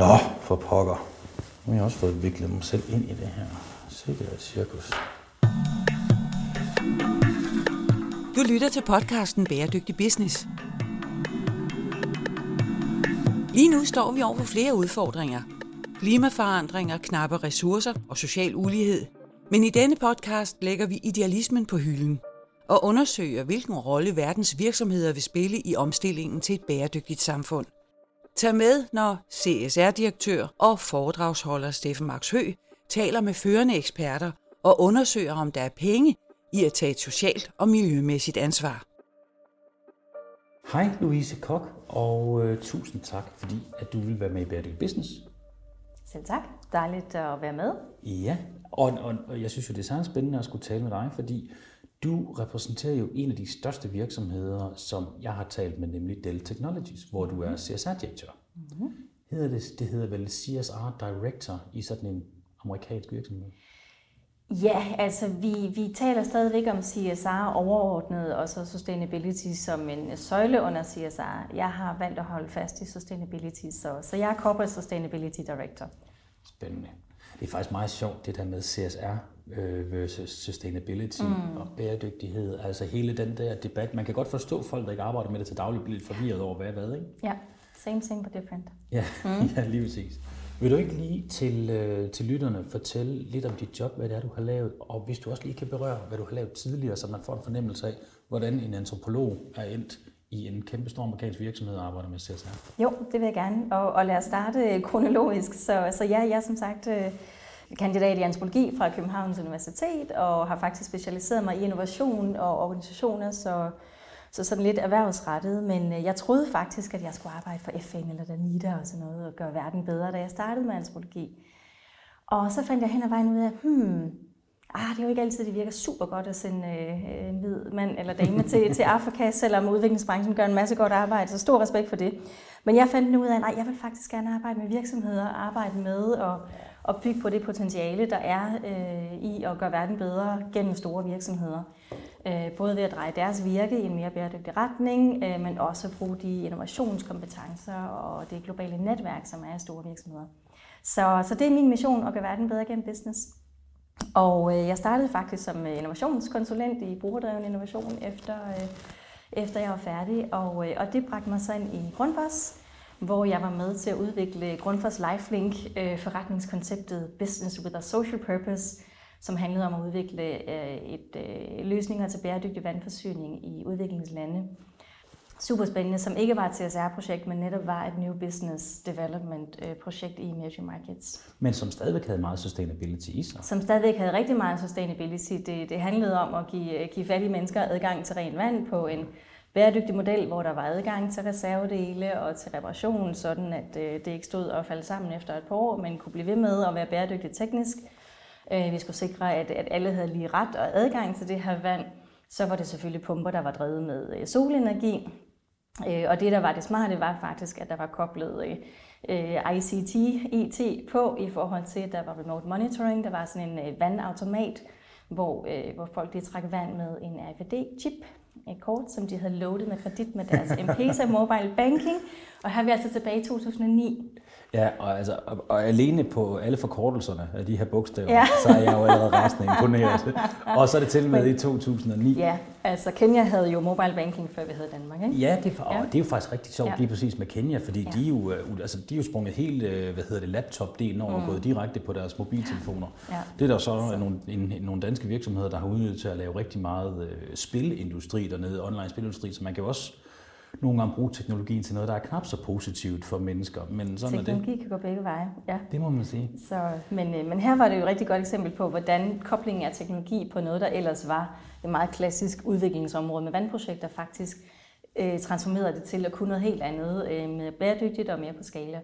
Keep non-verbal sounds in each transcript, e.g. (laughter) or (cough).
Nå, for pokker. Nu har jeg også fået viklet mig selv ind i det her. Sikkert et cirkus. Du lytter til podcasten Bæredygtig Business. Lige nu står vi over for flere udfordringer. Klimaforandringer, knappe ressourcer og social ulighed. Men i denne podcast lægger vi idealismen på hylden og undersøger, hvilken rolle verdens virksomheder vil spille i omstillingen til et bæredygtigt samfund. Tag med, når CSR-direktør og foredragsholder Steffen Max Hø taler med førende eksperter og undersøger, om der er penge i at tage et socialt og miljømæssigt ansvar. Hej Louise Kok, og øh, tusind tak, fordi at du vil være med i Bæredygtig Business. Selv tak. Dejligt at være med. Ja, og, og, og jeg synes jo, det er særligt spændende at skulle tale med dig, fordi du repræsenterer jo en af de største virksomheder, som jeg har talt med, nemlig Dell Technologies, hvor du er CSR-direktør. Mm-hmm. Hedder det, det hedder vel CSR Director i sådan en amerikansk virksomhed? Ja, altså vi, vi taler stadigvæk om CSR overordnet, og så sustainability som en søjle under CSR. Jeg har valgt at holde fast i sustainability, så, så jeg er Corporate Sustainability Director. Spændende. Det er faktisk meget sjovt, det der med CSR øh, versus sustainability mm. og bæredygtighed. Altså hele den der debat. Man kan godt forstå folk, der ikke arbejder med det til daglig, bliver lidt forvirret over, hvad er hvad, ikke? Ja, same thing but different. Ja, mm. (laughs) ja lige præcis. Vil du ikke lige til, øh, til lytterne fortælle lidt om dit job, hvad det er, du har lavet, og hvis du også lige kan berøre, hvad du har lavet tidligere, så man får en fornemmelse af, hvordan en antropolog er endt i en kæmpe stor amerikansk virksomhed og arbejder med CSR? Jo, det vil jeg gerne, og, og lad os starte kronologisk. Så, så ja, jeg er som sagt øh, kandidat i antropologi fra Københavns Universitet, og har faktisk specialiseret mig i innovation og organisationer, så så sådan lidt erhvervsrettet, men øh, jeg troede faktisk, at jeg skulle arbejde for FN eller Danida og sådan noget, og gøre verden bedre, da jeg startede med antropologi. Og så fandt jeg hen ad vejen ud af, hmm, ah, det er jo ikke altid, det virker super godt at sende øh, en hvid mand eller dame til, til Afrika, selvom udviklingsbranchen gør en masse godt arbejde, så stor respekt for det. Men jeg fandt nu ud af, at nej, jeg vil faktisk gerne arbejde med virksomheder, arbejde med og, og bygge på det potentiale, der er øh, i at gøre verden bedre gennem store virksomheder. Øh, både ved at dreje deres virke i en mere bæredygtig retning, øh, men også at bruge de innovationskompetencer og det globale netværk, som er i store virksomheder. Så, så det er min mission at gøre verden bedre gennem business. Og øh, jeg startede faktisk som øh, innovationskonsulent i brugerdreven innovation efter, øh, efter jeg var færdig, og, øh, og det bragte mig så ind i Grundfos, hvor jeg var med til at udvikle Grundfos Lifelink, forretningskonceptet Business with a Social Purpose, som handlede om at udvikle øh, et, øh, løsninger til bæredygtig vandforsyning i udviklingslande. Super spændende, som ikke var et CSR-projekt, men netop var et New Business Development-projekt øh, i emerging markets. Men som stadigvæk havde meget sustainability i sig. Som stadigvæk havde rigtig meget sustainability. Det, det handlede om at give, give fattige mennesker adgang til ren vand på en bæredygtig model, hvor der var adgang til reservedele og til reparation, sådan at øh, det ikke stod og faldt sammen efter et par år, men kunne blive ved med at være bæredygtigt teknisk øh, vi skulle sikre, at, at alle havde lige ret og adgang til det her vand. Så var det selvfølgelig pumper, der var drevet med øh, solenergi. Og det, der var det smarte, var faktisk, at der var koblet ICT, IT på i forhold til, at der var remote monitoring. Der var sådan en vandautomat, hvor, hvor folk de trak vand med en RFID-chip, kort, som de havde loadet med kredit med deres M-Pesa Mobile Banking. Og her er vi altså tilbage i 2009. Ja, og, altså, og, og alene på alle forkortelserne af de her bogstaver, ja. så er jeg jo allerede resten imponeret. og så er det til med i 2009. Ja, altså Kenya havde jo mobile banking, før vi havde Danmark, ikke? Ja, det, og ja. det er jo faktisk rigtig sjovt ja. lige præcis med Kenya, fordi ja. de, er jo, øh, altså, de er jo sprunget helt, øh, hvad hedder det, laptop-delen over mm. og gået direkte på deres mobiltelefoner. Ja. Det er der så, så. Nogle, en, nogle danske virksomheder, der har udnyttet til at lave rigtig meget øh, spilindustri dernede, online spilindustri, så man kan jo også nogle gange bruge teknologien til noget, der er knap så positivt for mennesker. Men sådan Teknologi er det. kan gå begge veje, ja. Det må man sige. Så, men, øh, men her var det jo et rigtig godt eksempel på, hvordan koblingen af teknologi på noget, der ellers var et meget klassisk udviklingsområde med vandprojekter, faktisk øh, transformerede det til at kunne noget helt andet, øh, med bæredygtigt og mere på skala.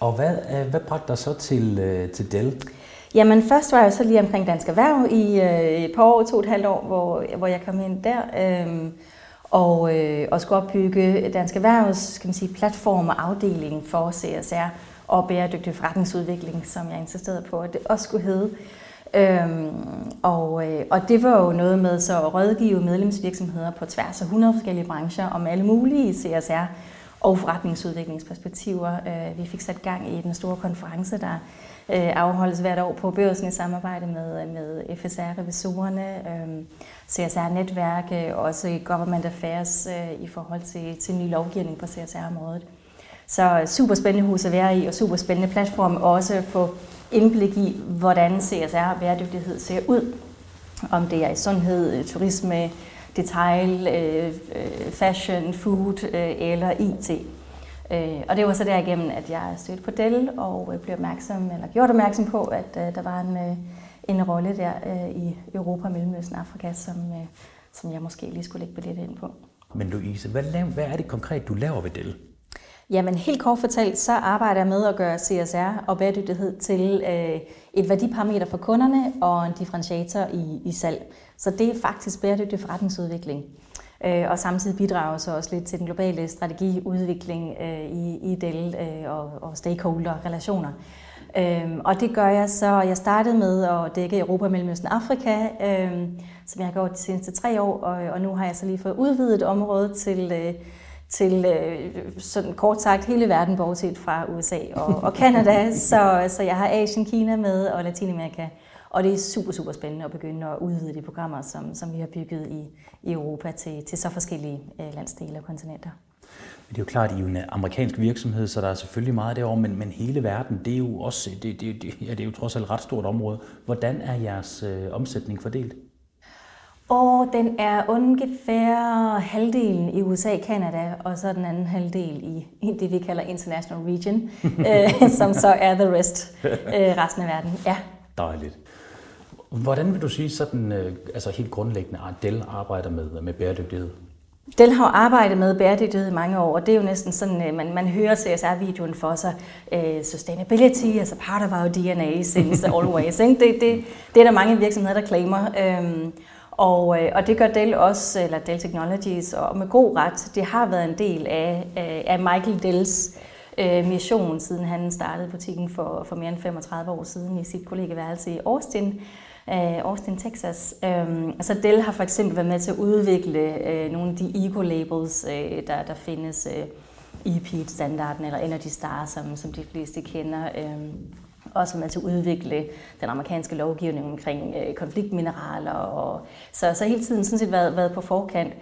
Og hvad, øh, hvad bragte dig så til, øh, til Dell? Jamen først var jeg så lige omkring Dansk Erhverv i øh, et par år, to og et halvt år, hvor, hvor jeg kom ind der. Øh, og, øh, og skulle opbygge Dansk Erhvervs skal man sige, platform og afdeling for CSR og bæredygtig forretningsudvikling, som jeg insisterede på, at det også skulle hedde. Øhm, og, øh, og det var jo noget med så at rådgive medlemsvirksomheder på tværs af 100 forskellige brancher om alle mulige CSR og forretningsudviklingsperspektiver. Øh, vi fik sat gang i den store konference, der Øh, afholdes hvert år på børsen i samarbejde med, øh, med FSR-revisorerne, øh, CSR-netværk, også Government Affairs i forhold til, til ny lovgivning på CSR-området. Så super spændende hus at være i, og super spændende platform også at få indblik i, hvordan CSR og bæredygtighed ser ud. Om det er i sundhed, turisme, detail, fashion, food eller IT. Og det var så derigennem, at jeg stødte på Dell og blev opmærksom, eller gjort opmærksom på, at der var en, en rolle der i Europa, Mellemøsten og Afrika, som, som jeg måske lige skulle lægge billet ind på. Men Louise, hvad, hvad er det konkret, du laver ved Dell? Jamen helt kort fortalt, så arbejder jeg med at gøre CSR og bæredygtighed til øh, et værdiparameter for kunderne og en differentiator i, i salg. Så det er faktisk bæredygtig forretningsudvikling. Øh, og samtidig bidrager så også lidt til den globale strategiudvikling øh, i, i Dell øh, og, og stakeholder-relationer. Øh, og det gør jeg så, jeg startede med at dække Europa, Mellemøsten og Afrika, øh, som jeg har gjort de seneste tre år, og, og nu har jeg så lige fået udvidet området til... Øh, til øh, sådan kort sagt hele verden, bortset fra USA og, og Canada. (laughs) så, så jeg har Asien, Kina med og Latinamerika. Og det er super, super spændende at begynde at udvide de programmer, som, som vi har bygget i, i Europa til, til så forskellige øh, landsdele og kontinenter. Det er jo klart, at I er en amerikansk virksomhed, så der er selvfølgelig meget derovre, men, men hele verden, det er jo også, det, det, det, ja, det er jo trods alt et ret stort område. Hvordan er jeres øh, omsætning fordelt? Og den er ungefær halvdelen i USA, Kanada, og så den anden halvdel i, i det, vi kalder International Region, (laughs) øh, som så er the rest, øh, resten af verden. Ja. Dejligt. Hvordan vil du sige sådan, øh, altså helt grundlæggende, at Dell arbejder med, med bæredygtighed? Dell har arbejdet med bæredygtighed i mange år, og det er jo næsten sådan, man, man hører CSR-videoen for sig. Uh, sustainability, altså part of our DNA since (laughs) always. Ikke? Det, det, det er der mange virksomheder, der claimer. Um, og, øh, og det gør Dell også, eller Dell Technologies, og med god ret. Det har været en del af, af Michael Dells øh, mission, siden han startede butikken for, for mere end 35 år siden i sit kollegeværelse i Austin, øh, Austin, Texas. Øh, altså Dell har for eksempel været med til at udvikle øh, nogle af de eco-labels, øh, der, der findes. Øh, EPEAT-standarden eller Energy Star, som, som de fleste kender. Øh, også med til at udvikle den amerikanske lovgivning omkring øh, konfliktmineraler. Og, så, så hele tiden sådan set været, været på forkant.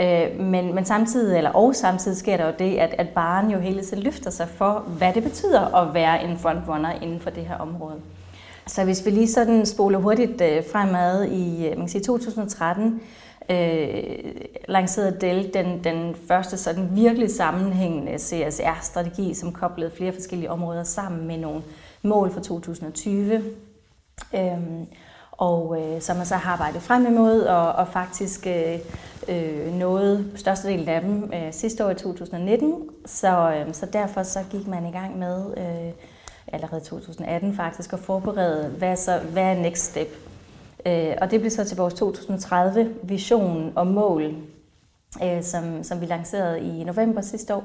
Øh, men, men samtidig, eller og samtidig sker der jo det, at, at barn jo hele tiden løfter sig for, hvad det betyder at være en frontrunner inden for det her område. Så hvis vi lige sådan spoler hurtigt øh, fremad i øh, man kan sige 2013, øh, lancerede Dell den, den første sådan virkelig sammenhængende CSR-strategi, som koblede flere forskellige områder sammen med nogle mål for 2020. Øh, og øh, som man så har arbejdet frem imod, og, og faktisk øh, øh nåede størstedelen af dem øh, sidste år i 2019. Så, øh, så derfor så gik man i gang med, øh, allerede 2018 faktisk, at forberede, hvad, så, hvad er next step? Øh, og det blev så til vores 2030 vision og mål, øh, som, som vi lancerede i november sidste år.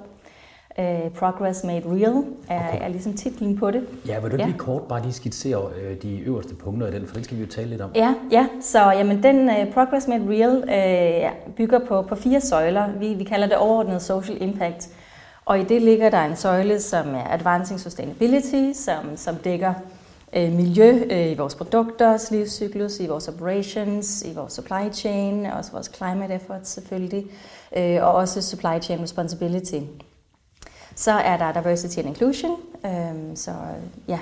Uh, Progress Made Real er, okay. er ligesom titlen på det. Ja, vil du ja. lige kort bare lige skitsere uh, de øverste punkter i den, for den skal vi jo tale lidt om. Ja, ja. så jamen, den uh, Progress Made Real uh, bygger på, på fire søjler. Vi, vi kalder det overordnet social impact. Og i det ligger der en søjle, som er Advancing Sustainability, som, som dækker øh, miljø øh, i vores produkter, livscyklus, i vores operations, i vores supply chain, også vores climate efforts selvfølgelig, øh, og også supply chain responsibility. Så er der diversity and inclusion, øh, så ja,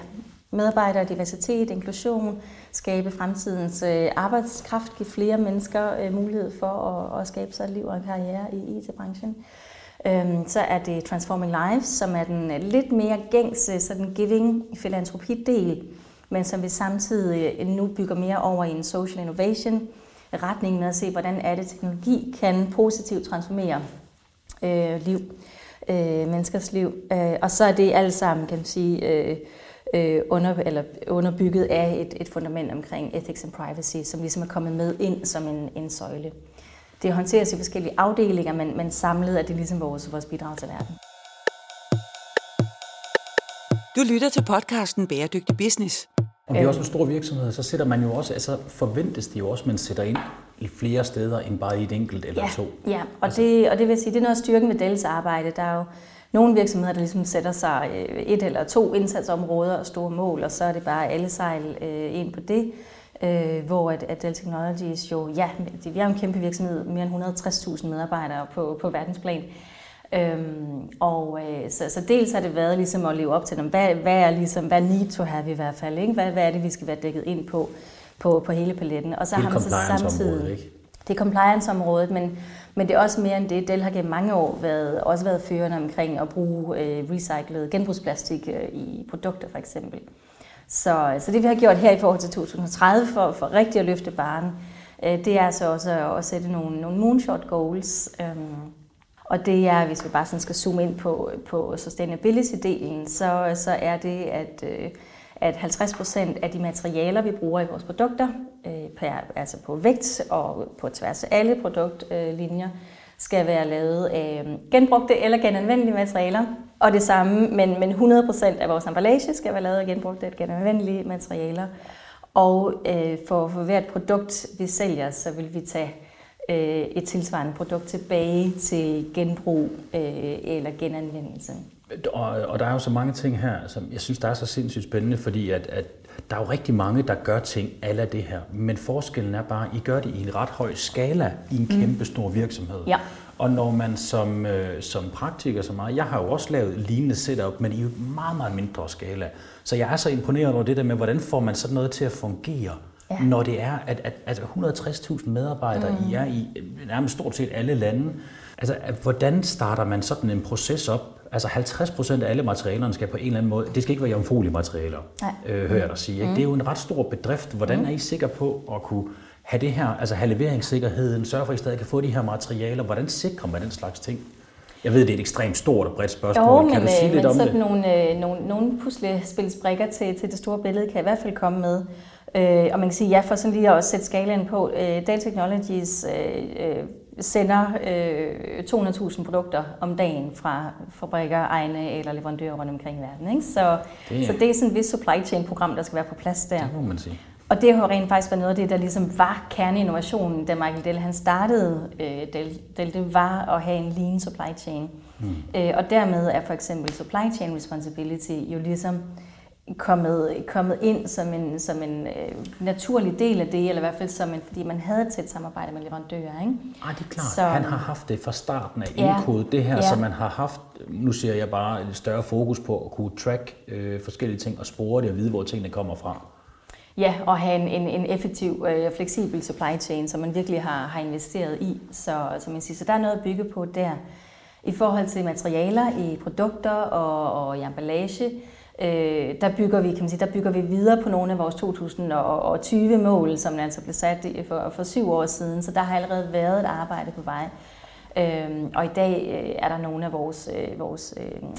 medarbejder, diversitet, inklusion, skabe fremtidens øh, arbejdskraft, give flere mennesker øh, mulighed for at, at skabe sig et liv og en karriere i IT-branchen. Øhm, så er det Transforming Lives, som er den øh, lidt mere gængse sådan giving filantropi-del, men som vi samtidig øh, nu bygger mere over i en social innovation retning med at se, hvordan er det, teknologi kan positivt transformere øh, liv øh, menneskers liv. Øh, og så er det alt sammen, kan man sige, øh, øh, under, eller underbygget af et, et fundament omkring ethics and privacy, som ligesom er kommet med ind som en, en søjle. Det håndteres i forskellige afdelinger, men, men samlet er det ligesom vores, vores bidrag til verden. Du lytter til podcasten Bæredygtig Business. Og det er også en stor virksomhed, så sætter man jo også, altså forventes det jo også, at man sætter ind i flere steder end bare i et enkelt eller ja, to. Ja, og, altså. det, og det vil sige, det er noget styrken ved Dells arbejde. Der er jo nogle virksomheder, der ligesom sætter sig øh, et eller to indsatsområder og store mål, og så er det bare alle sejl øh, ind på det. Øh, hvor at, at Dell Technologies jo, ja, vi er jo en kæmpe virksomhed, mere end 160.000 medarbejdere på, på verdensplan. Øhm, og øh, så, så dels har det været ligesom at leve op til dem. Hvad, hvad er ligesom, hvad need to have i hvert fald? Ikke? Hvad, hvad er det, vi skal være dækket ind på, på, på hele paletten? Og så har man så samtidig... Ikke? Det er compliance-området, men, men det er også mere end det. Dell har gennem mange år været, også været førende omkring at bruge øh, recyclet genbrugsplastik øh, i produkter for eksempel. Så, så det vi har gjort her i forhold til 2030 for, for rigtig at løfte barnet, øh, det er altså også at, at sætte nogle, nogle moonshot goals. Øh, og det er, hvis vi bare sådan skal zoome ind på, på sustainability-delen, så, så er det, at, øh, at 50 procent af de materialer, vi bruger i vores produkter, øh, per, altså på vægt og på tværs af alle produktlinjer, skal være lavet af genbrugte eller genanvendelige materialer. Og det samme, men, men 100 procent af vores emballage skal være lavet af genbrugte eller genanvendelige materialer. Og øh, for, for hvert produkt, vi sælger, så vil vi tage øh, et tilsvarende produkt tilbage til genbrug øh, eller genanvendelse. Og, og der er jo så mange ting her, som jeg synes, der er så sindssygt spændende, fordi at, at der er jo rigtig mange, der gør ting af det her. Men forskellen er bare, at I gør det i en ret høj skala i en mm. kæmpe stor virksomhed. Ja. Og når man som, øh, som praktiker så meget, jeg har jo også lavet lignende setup, men i meget, meget mindre skala. Så jeg er så imponeret over det der med, hvordan får man sådan noget til at fungere ja. når det er, at, at, at 160.000 medarbejdere, mm. I er i nærmest stort set alle lande. Altså, at, hvordan starter man sådan en proces op? Altså 50 procent af alle materialerne skal på en eller anden måde, det skal ikke være jomfruelige materialer, øh, hører jeg dig sige. Ikke? Mm. Det er jo en ret stor bedrift. Hvordan mm. er I sikre på at kunne have det her, altså have leveringssikkerheden, sørge for, at I stadig kan få de her materialer? Hvordan sikrer man den slags ting? Jeg ved, det er et ekstremt stort og bredt spørgsmål. Jo, men, kan du sige øh, lidt men om sådan det? Nogle, øh, nogle, nogle puslespilsbrikker til, til det store billede kan jeg i hvert fald komme med. Øh, og man kan sige, ja, for sådan lige at sætte skalaen på, øh, Data Technologies øh, øh sender øh, 200.000 produkter om dagen fra fabrikker, egne eller leverandører rundt omkring i verden. Ikke? Så, det, så det er sådan et vis supply chain program, der skal være på plads der. Det må man sige. Og det har rent faktisk været noget af det, der ligesom var kerneinnovationen, da Michael Dell han startede øh, Dell, Dell, det var at have en lean supply chain. Mm. Øh, og dermed er for eksempel supply chain responsibility jo ligesom kommet, kommet ind som en, som en øh, naturlig del af det, eller i hvert fald som en, fordi man havde et tæt samarbejde med leverandører. Ikke? Ah, det er klart. Så, han har haft det fra starten af ja, indkodet, det her, ja. så man har haft, nu siger jeg bare, et større fokus på at kunne track øh, forskellige ting og spore det og vide, hvor tingene kommer fra. Ja, og have en, en, en effektiv og øh, fleksibel supply chain, som man virkelig har, har investeret i. Så, så, man siger, så der er noget at bygge på der. I forhold til materialer i produkter og, og i emballage, øh, der bygger vi, kan man sige, der bygger vi videre på nogle af vores 2020-mål, som altså blev sat for, for syv år siden. Så der har allerede været et arbejde på vej. Øh, og i dag øh, er der nogle af vores, øh, vores øh,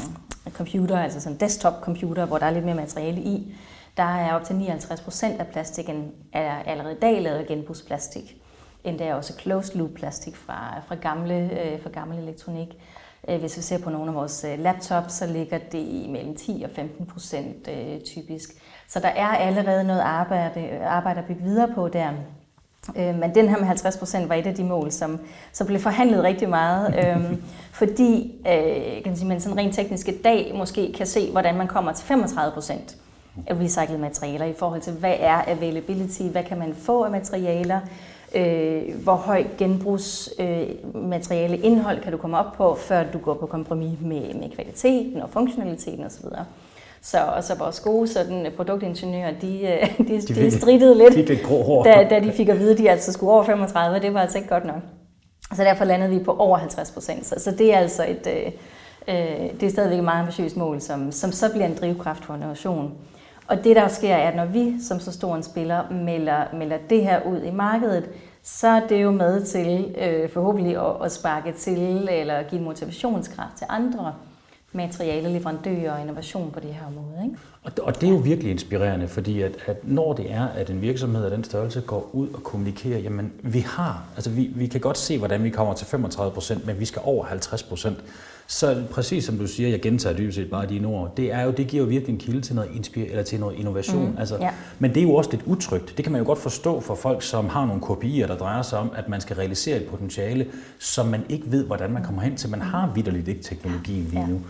computer, altså sådan desktop-computer, hvor der er lidt mere materiale i. Der er op til 59 procent af plastikken er allerede i dag lavet af genbrugsplastik. Endda også closed loop plastik fra, fra, gamle, øh, fra gammel elektronik. Øh, hvis vi ser på nogle af vores øh, laptops, så ligger det i mellem 10 og 15 procent øh, typisk. Så der er allerede noget arbejde, arbejde at bygge videre på der. Men den her med 50 procent var et af de mål, som, som blev forhandlet rigtig meget, øhm, (laughs) fordi kan sige, man sådan rent teknisk i dag måske kan se, hvordan man kommer til 35 procent recyclede materialer i forhold til, hvad er availability, hvad kan man få af materialer, øh, hvor høj genbrugsmateriale øh, indhold kan du komme op på, før du går på kompromis med, med kvaliteten og funktionaliteten osv. Så, og så vores gode sådan, produktingeniører, de, øh, (laughs) de, de, de strittede lidt, de lidt da, da de fik at vide, at de altså skulle over 35, det var altså ikke godt nok. Så derfor landede vi på over 50 procent. Så, så det er altså et, øh, øh, det er stadigvæk et meget ambitiøst mål, som, som så bliver en drivkraft for innovation. Og det der sker er, at når vi som så stor en spiller melder, melder det her ud i markedet, så er det jo med til øh, forhåbentlig at, at sparke til eller give motivationskraft til andre materiale, leverandører og innovation på det her område. Ikke? Og, og det er jo virkelig inspirerende, fordi at, at når det er, at en virksomhed af den størrelse går ud og kommunikerer, jamen vi har, altså vi, vi kan godt se, hvordan vi kommer til 35 procent, men vi skal over 50 procent. Så præcis som du siger, jeg gentager dybest set bare dine ord, det, er jo, det giver jo virkelig en kilde til noget, inspir- eller til noget innovation. Mm, altså, ja. Men det er jo også lidt utrygt. Det kan man jo godt forstå for folk, som har nogle kopier, der drejer sig om, at man skal realisere et potentiale, som man ikke ved, hvordan man kommer hen til. Man har vidderligt ikke teknologien lige nu.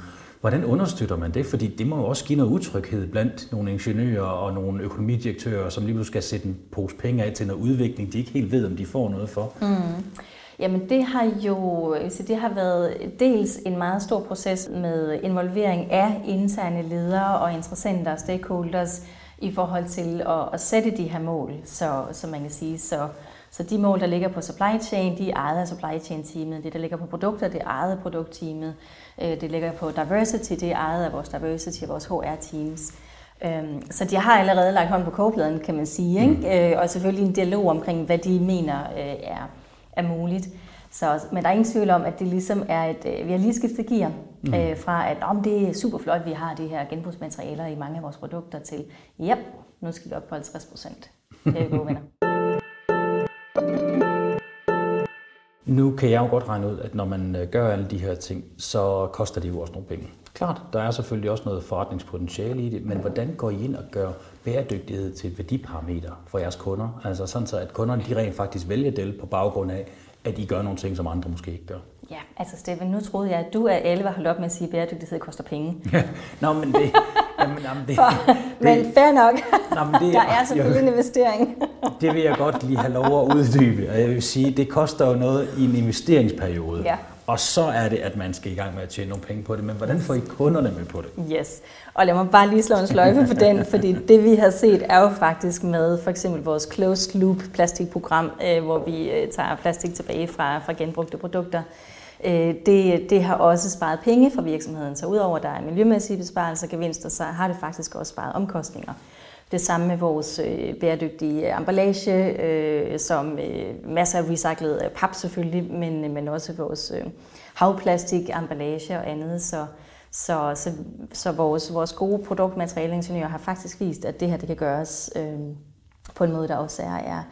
Hvordan understøtter man det? Fordi det må jo også give noget utryghed blandt nogle ingeniører og nogle økonomidirektører, som lige pludselig skal sætte en pose penge af til noget udvikling, de ikke helt ved, om de får noget for. Mm. Jamen det har jo det har været dels en meget stor proces med involvering af interne ledere og interessenter og stakeholders i forhold til at, at sætte de her mål, så, så man kan sige. Så, så de mål, der ligger på supply chain, de er ejet af supply chain teamet. Det, der ligger på produkter, det er ejet af produktteamet. Øh, det ligger på diversity, det er ejet af vores diversity og vores HR teams. Øhm, så de har allerede lagt hånd på kogepladen, kan man sige. Ikke? Mm. Øh, og selvfølgelig en dialog omkring, hvad de mener øh, er er muligt. Så, men der er ingen tvivl om, at det ligesom er et, øh, vi har lige skiftet gear mm. øh, fra, at om det er super flot, vi har de her genbrugsmaterialer i mange af vores produkter, til, ja, nu skal vi op på 50 procent. Det er gode venner. Nu kan jeg jo godt regne ud, at når man øh, gør alle de her ting, så koster det jo også nogle penge. Klart, der er selvfølgelig også noget forretningspotentiale i det, men hvordan går I ind og gør bæredygtighed til et værdiparameter for jeres kunder? Altså sådan så, at kunderne de rent faktisk vælger Dell på baggrund af, at I gør nogle ting, som andre måske ikke gør. Ja, altså Steffen, nu troede jeg, at du af alle var holdt op med at sige, at bæredygtighed koster penge. Nå, men det... Jamen, jamen det, For, det men fair nok. Nå, men det, der er selvfølgelig en investering. det vil jeg godt lige have lov at uddybe. Og jeg vil sige, det koster jo noget i en investeringsperiode. Ja. Og så er det, at man skal i gang med at tjene nogle penge på det. Men hvordan får I kunderne med på det? Yes. Og lad mig bare lige slå en sløjfe for den, fordi det vi har set er jo faktisk med for eksempel vores closed loop plastikprogram, øh, hvor vi øh, tager plastik tilbage fra, fra genbrugte produkter. Øh, det, det har også sparet penge for virksomheden, så udover at der er miljømæssige besparelser og gevinster, så har det faktisk også sparet omkostninger. Det samme med vores øh, bæredygtige emballage, øh, som øh, masser af recyclet pap selvfølgelig, men, men også vores øh, havplastik, emballage og andet. Så, så, så, så vores, vores gode produktmaterialeingeniører har faktisk vist, at det her det kan gøres øh, på en måde, der også er, er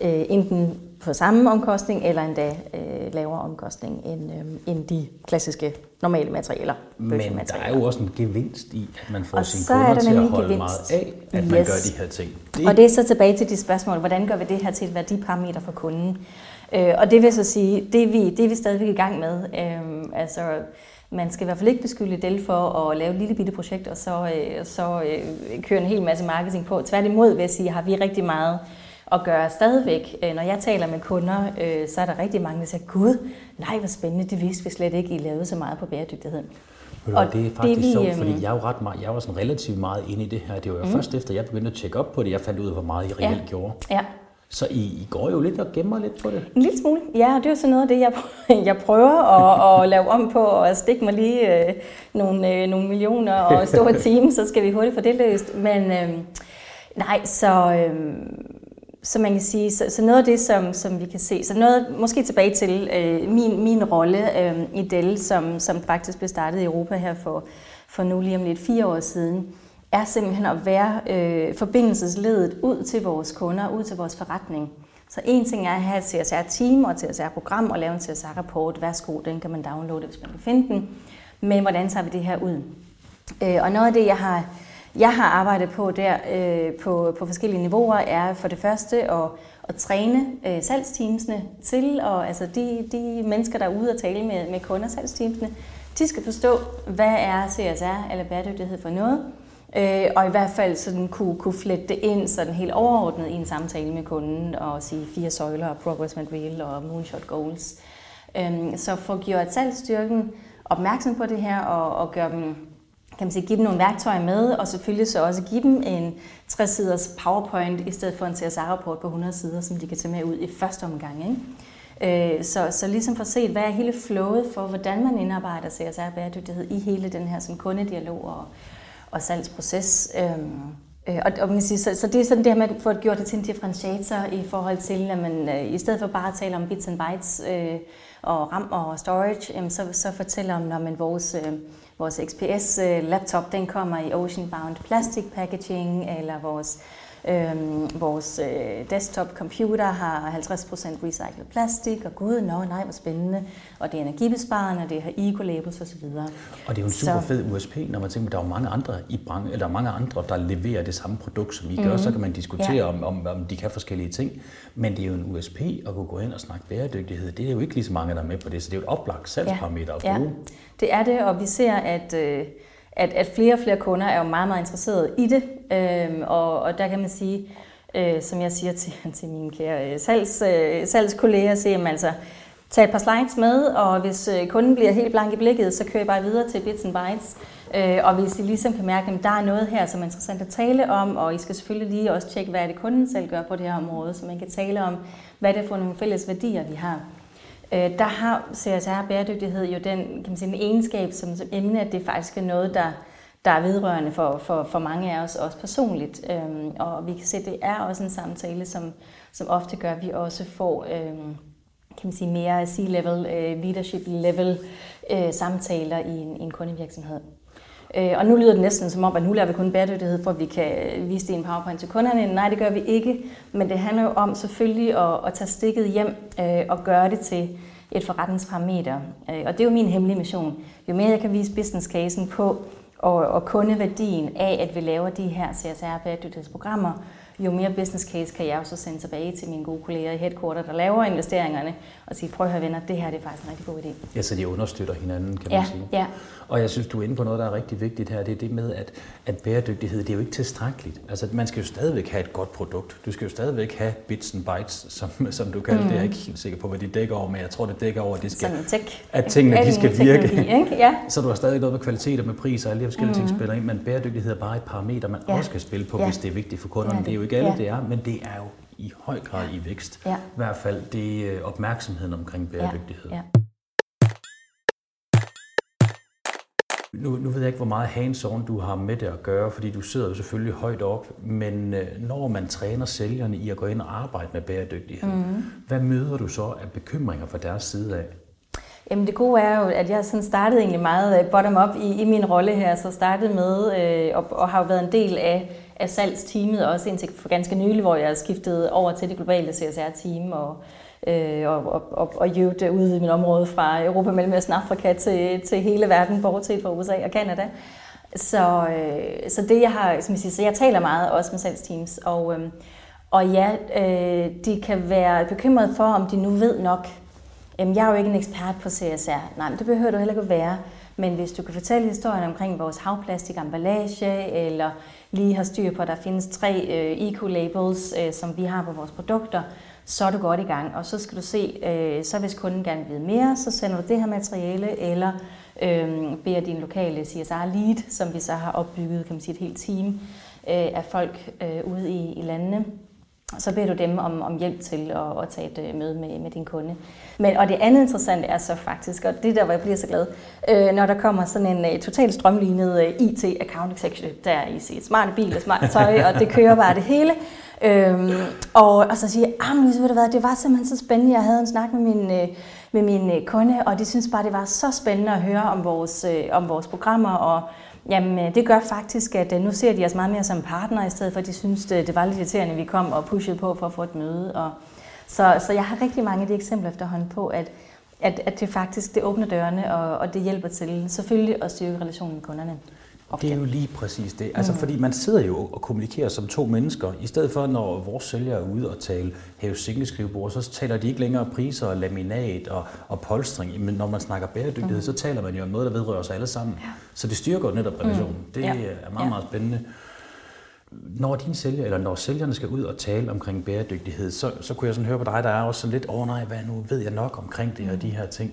øh, enten på samme omkostning, eller endda øh, lavere omkostning end, øh, end de klassiske normale materialer. Men der er jo også en gevinst i, at man får og sine kunder til at holde gevinst. meget af, at yes. man gør de her ting. Det... Og det er så tilbage til de spørgsmål, hvordan gør vi det her til et værdiparameter for kunden? Øh, og det vil så sige, det er vi, det er vi stadigvæk i gang med. Øh, altså, man skal i hvert fald ikke beskylde Dell for at lave et lille bitte projekt, og så, øh, så øh, køre en hel masse marketing på. Tværtimod vil jeg sige, har vi rigtig meget at gøre stadigvæk. Øh, når jeg taler med kunder, øh, så er der rigtig mange, der siger, gud, nej, hvor spændende, det vidste vi slet ikke, I lavede så meget på bæredygtighed. Og det er faktisk det, vi, sjovt, fordi øhm, jeg er jo ret meget, jeg var sådan relativt meget inde i det her. Det var jo mm. først efter, jeg begyndte at tjekke op på det, jeg fandt ud af, hvor meget I reelt ja. gjorde. Ja. Så I, I går jo lidt og gemmer lidt på det? En lille smule, ja. Det er jo sådan noget af det, jeg, jeg prøver at, at lave om på, og stikke mig lige øh, nogle, øh, nogle millioner og store (laughs) team, så skal vi hurtigt få det løst. Men øh, nej, så... Øh, så man kan sige, så, så noget af det, som, som vi kan se, så noget, måske tilbage til øh, min, min rolle øh, i Dell, som, som faktisk blev startet i Europa her for, for nu lige om lidt fire år siden, er simpelthen at være øh, forbindelsesledet ud til vores kunder, ud til vores forretning. Så en ting er at have et CSR-team og et CSR-program og lave en CSR-rapport. Værsgo, den kan man downloade, hvis man kan finde den. Men hvordan tager vi det her ud? Øh, og noget af det, jeg har jeg har arbejdet på der øh, på, på forskellige niveauer, er for det første at, at træne øh, salgsteamsene til, og altså de, de mennesker, der er ude og tale med, med kunder, salgsteamsene, de skal forstå, hvad er CSR eller bæredygtighed for noget, øh, og i hvert fald sådan kunne, kunne flette det ind sådan helt overordnet i en samtale med kunden, og sige fire søjler, progress material og moonshot goals. Øh, så få gjort salgsstyrken opmærksom på det her, og, og gøre dem kan man sige, give dem nogle værktøjer med, og selvfølgelig så også give dem en 60-siders PowerPoint, i stedet for en CSR-rapport på 100 sider, som de kan tage med ud i første omgang. Ikke? Øh, så, så ligesom for at se, hvad er hele flowet for, hvordan man indarbejder CSR-bæredygtighed i hele den her sådan, kundedialog og, og salgsproces. Øhm, Øh, og, og man kan sige, så, så det er sådan det her med at få gjort det til en differentiator i forhold til, at man øh, i stedet for bare at tale om bits and bytes øh, og RAM og storage, øh, så, så fortæller om, når man vores, øh, vores XPS-laptop, øh, den kommer i ocean bound plastic packaging, eller vores Øhm, vores øh, desktop computer har 50% recyclet plastik, og gud, no, nej, hvor spændende. Og det er energibesparende, og det har eco-labels osv. Og det er jo en super fed USP, når man tænker, at der er mange andre i branchen, eller der er mange andre, der leverer det samme produkt, som I mm-hmm. gør. Så kan man diskutere, ja. om, om, om de kan forskellige ting. Men det er jo en USP at kunne gå ind og snakke bæredygtighed. Det er jo ikke lige så mange, der er med på det, så det er jo et oplagt salgsparameter ja. at bruge. Ja, det er det, og vi ser, at... Øh, at, at flere og flere kunder er jo meget, meget interesserede i det. Øhm, og, og der kan man sige, øh, som jeg siger til, (laughs) til mine kære øh, salgs, øh, salgskolleger, så jamen, altså, tag et par slides med, og hvis øh, kunden bliver helt blank i blikket, så kører jeg bare videre til Bits and Bytes. Øh, og hvis I ligesom kan mærke, at der er noget her, som er interessant at tale om, og I skal selvfølgelig lige også tjekke, hvad er det kunden selv gør på det her område, så man kan tale om, hvad det er for nogle fælles værdier, vi har. Øh, der har CSR bæredygtighed jo den, kan man sige, den egenskab som, som emne, at det faktisk er noget, der, der er vedrørende for, for, for mange af os, også personligt. Øhm, og vi kan se, at det er også en samtale, som, som ofte gør, at vi også får øhm, kan man sige, mere C-level, øh, leadership level øh, samtaler i en, i en kundevirksomhed. Øh, og nu lyder det næsten som om, at nu laver vi kun bæredygtighed, for at vi kan vise det i en PowerPoint til kunderne. Nej, det gør vi ikke. Men det handler jo om selvfølgelig at, at tage stikket hjem øh, og gøre det til et forretningsparameter. Øh, og det er jo min hemmelige mission. Jo mere jeg kan vise business casen på og, og kundeværdien af, at vi laver de her CSR-bæredygtighedsprogrammer, jo mere business case kan jeg jo så sende tilbage til mine gode kolleger i headquarter, der laver investeringerne, og sige, prøv at høre venner, det her det er faktisk en rigtig god idé. Ja, så de understøtter hinanden, kan ja, man sige. Ja. Og jeg synes, du er inde på noget, der er rigtig vigtigt her, det er det med, at, at bæredygtighed, det er jo ikke tilstrækkeligt. Altså, man skal jo stadigvæk have et godt produkt. Du skal jo stadigvæk have bits and bytes, som, som du kalder mm. det. Jeg er ikke helt sikker på, hvad det dækker over, men jeg tror, det dækker over, at, det skal, at tingene de skal virke. Ikke? Ja. Så du har stadig noget med kvalitet og med pris og alle de forskellige mm. ting spiller ind, men bæredygtighed er bare et parameter, man ja. også skal spille på, ja. hvis det er vigtigt for kunderne. Det. det er jo ikke alle, ja. det er, men det er jo i høj grad i vækst. Ja. I hvert fald det øh, opmærksomheden omkring bæredygtighed. Ja. Ja. Nu, nu ved jeg ikke, hvor meget hands-on du har med det at gøre, fordi du sidder jo selvfølgelig højt op, men øh, når man træner sælgerne i at gå ind og arbejde med bæredygtighed, mm. hvad møder du så af bekymringer fra deres side af? Jamen det gode er jo, at jeg sådan startede egentlig meget øh, bottom-up i, i min rolle her, så startede med øh, og, og har jo været en del af, af salgsteamet også indtil for ganske nylig, hvor jeg skiftede over til det globale CSR-team og øh, og, og, og, og ud i mit område fra Europa, Mellemøsten, Afrika til, til hele verden, bortset fra USA og Kanada. Så, øh, så det jeg har, som jeg siger, så jeg taler meget også med salgsteams, og, øh, og ja, øh, de kan være bekymrede for, om de nu ved nok. Jamen, jeg er jo ikke en ekspert på CSR. Nej, men det behøver du heller ikke at være. Men hvis du kan fortælle historien omkring vores havplastik emballage, eller lige har styr på, at der findes tre øh, eco-labels, øh, som vi har på vores produkter, så er du godt i gang. Og så skal du se, øh, så hvis kunden gerne vil vide mere, så sender du det her materiale, eller øh, beder din lokale CSR-lead, som vi så har opbygget kan man sige, et helt team øh, af folk øh, ude i, i landene, så beder du dem om, om hjælp til at, at tage et øh, møde med, med din kunde. Men, og det andet interessante er så faktisk, og det der, hvor jeg bliver så glad, øh, når der kommer sådan en uh, totalt strømlignet øh, uh, IT-account executive, der i sit smarte bil og smarte tøj, og det kører bare det hele. Øhm, og, og så siger jeg, ah, Louise, ved du hvad, det var simpelthen så spændende. Jeg havde en snak med min, øh, med min øh, kunde, og de synes bare, det var så spændende at høre om vores, øh, om vores programmer. Og jamen, øh, det gør faktisk, at øh, nu ser de os meget mere som partner, i stedet for at de synes, det, det var lidt irriterende, at vi kom og pushede på for at få et møde. Og, så, så jeg har rigtig mange af de eksempler efterhånden på, at, at, at det faktisk det åbner dørene, og, og det hjælper til selvfølgelig at styrke relationen med kunderne. Ofte. Det er jo lige præcis det. Altså, mm. fordi man sidder jo og kommunikerer som to mennesker. I stedet for, når vores sælgere er ude og tale have skrivebord, så taler de ikke længere priser og laminat og, og polstring. Men når man snakker bæredygtighed, mm. så taler man jo om noget, der vedrører os alle sammen. Ja. Så det styrker netop relationen. Mm. Det ja. er meget, meget spændende. Når dine sælger, eller når sælgerne skal ud og tale omkring bæredygtighed, så, så kunne jeg sådan høre på dig, der er også sådan lidt, åh oh, nej, hvad nu ved jeg nok omkring det mm. og de her ting.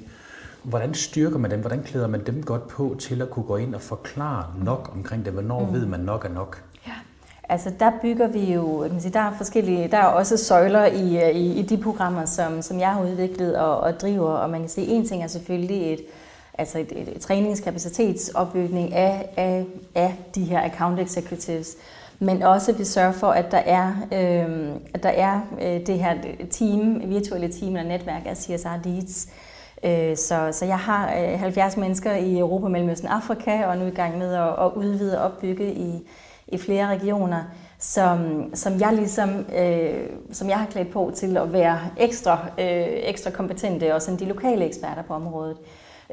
Hvordan styrker man dem? Hvordan klæder man dem godt på til at kunne gå ind og forklare nok omkring det? Hvornår mm. ved man nok er nok? Ja. Altså der bygger vi jo, der er forskellige, der er også søjler i, i, i de programmer, som, som jeg har udviklet og, og driver, og man kan sige, en ting er selvfølgelig et, altså et, et, et træningskapacitetsopbygning af, af, af de her account executives, men også vi sørger for, at der er, øh, at der er øh, det her team, virtuelle team eller netværk af CSR Leads. Øh, Øh, så, så jeg har øh, 70 mennesker i Europa, Mellemøsten og Afrika, og er nu i gang med at, at udvide og opbygge i, i flere regioner, som, som jeg ligesom, øh, som jeg har klædt på til at være ekstra, øh, ekstra kompetente, og sådan de lokale eksperter på området.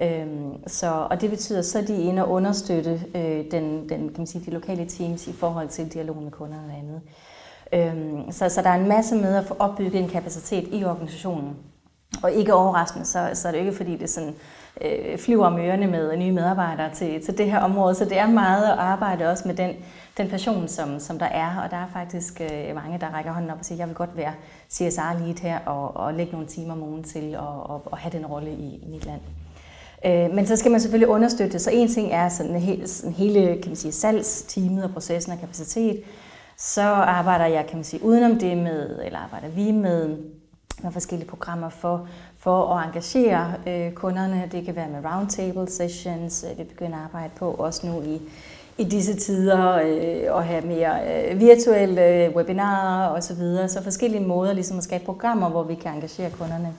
Øhm, så, og det betyder, så at de inde og understøtte øh, den, den, kan man sige, de lokale teams i forhold til dialog med kunderne og andet. Øhm, så, så der er en masse med at få opbygget en kapacitet i organisationen. Og ikke overraskende, så, så er det ikke fordi, det sådan, øh, flyver om ørerne med nye medarbejdere til, til det her område. Så det er meget at arbejde også med den, den passion, som, som der er. Og der er faktisk øh, mange, der rækker hånden op og siger, jeg vil godt være CSR-lead her og, og lægge nogle timer om ugen til at og, og have den rolle i, i mit land. Øh, men så skal man selvfølgelig understøtte det. Så en ting er sådan, he, sådan hele kan man sige, salgsteamet og processen og kapacitet. Så arbejder jeg kan man sige, udenom det med, eller arbejder vi med, med forskellige programmer for, for at engagere øh, kunderne. Det kan være med roundtable sessions, øh, vi begynder at arbejde på også nu i, i disse tider, øh, og have mere øh, virtuelle øh, webinarer osv. Så, videre. så forskellige måder ligesom at skabe programmer, hvor vi kan engagere kunderne.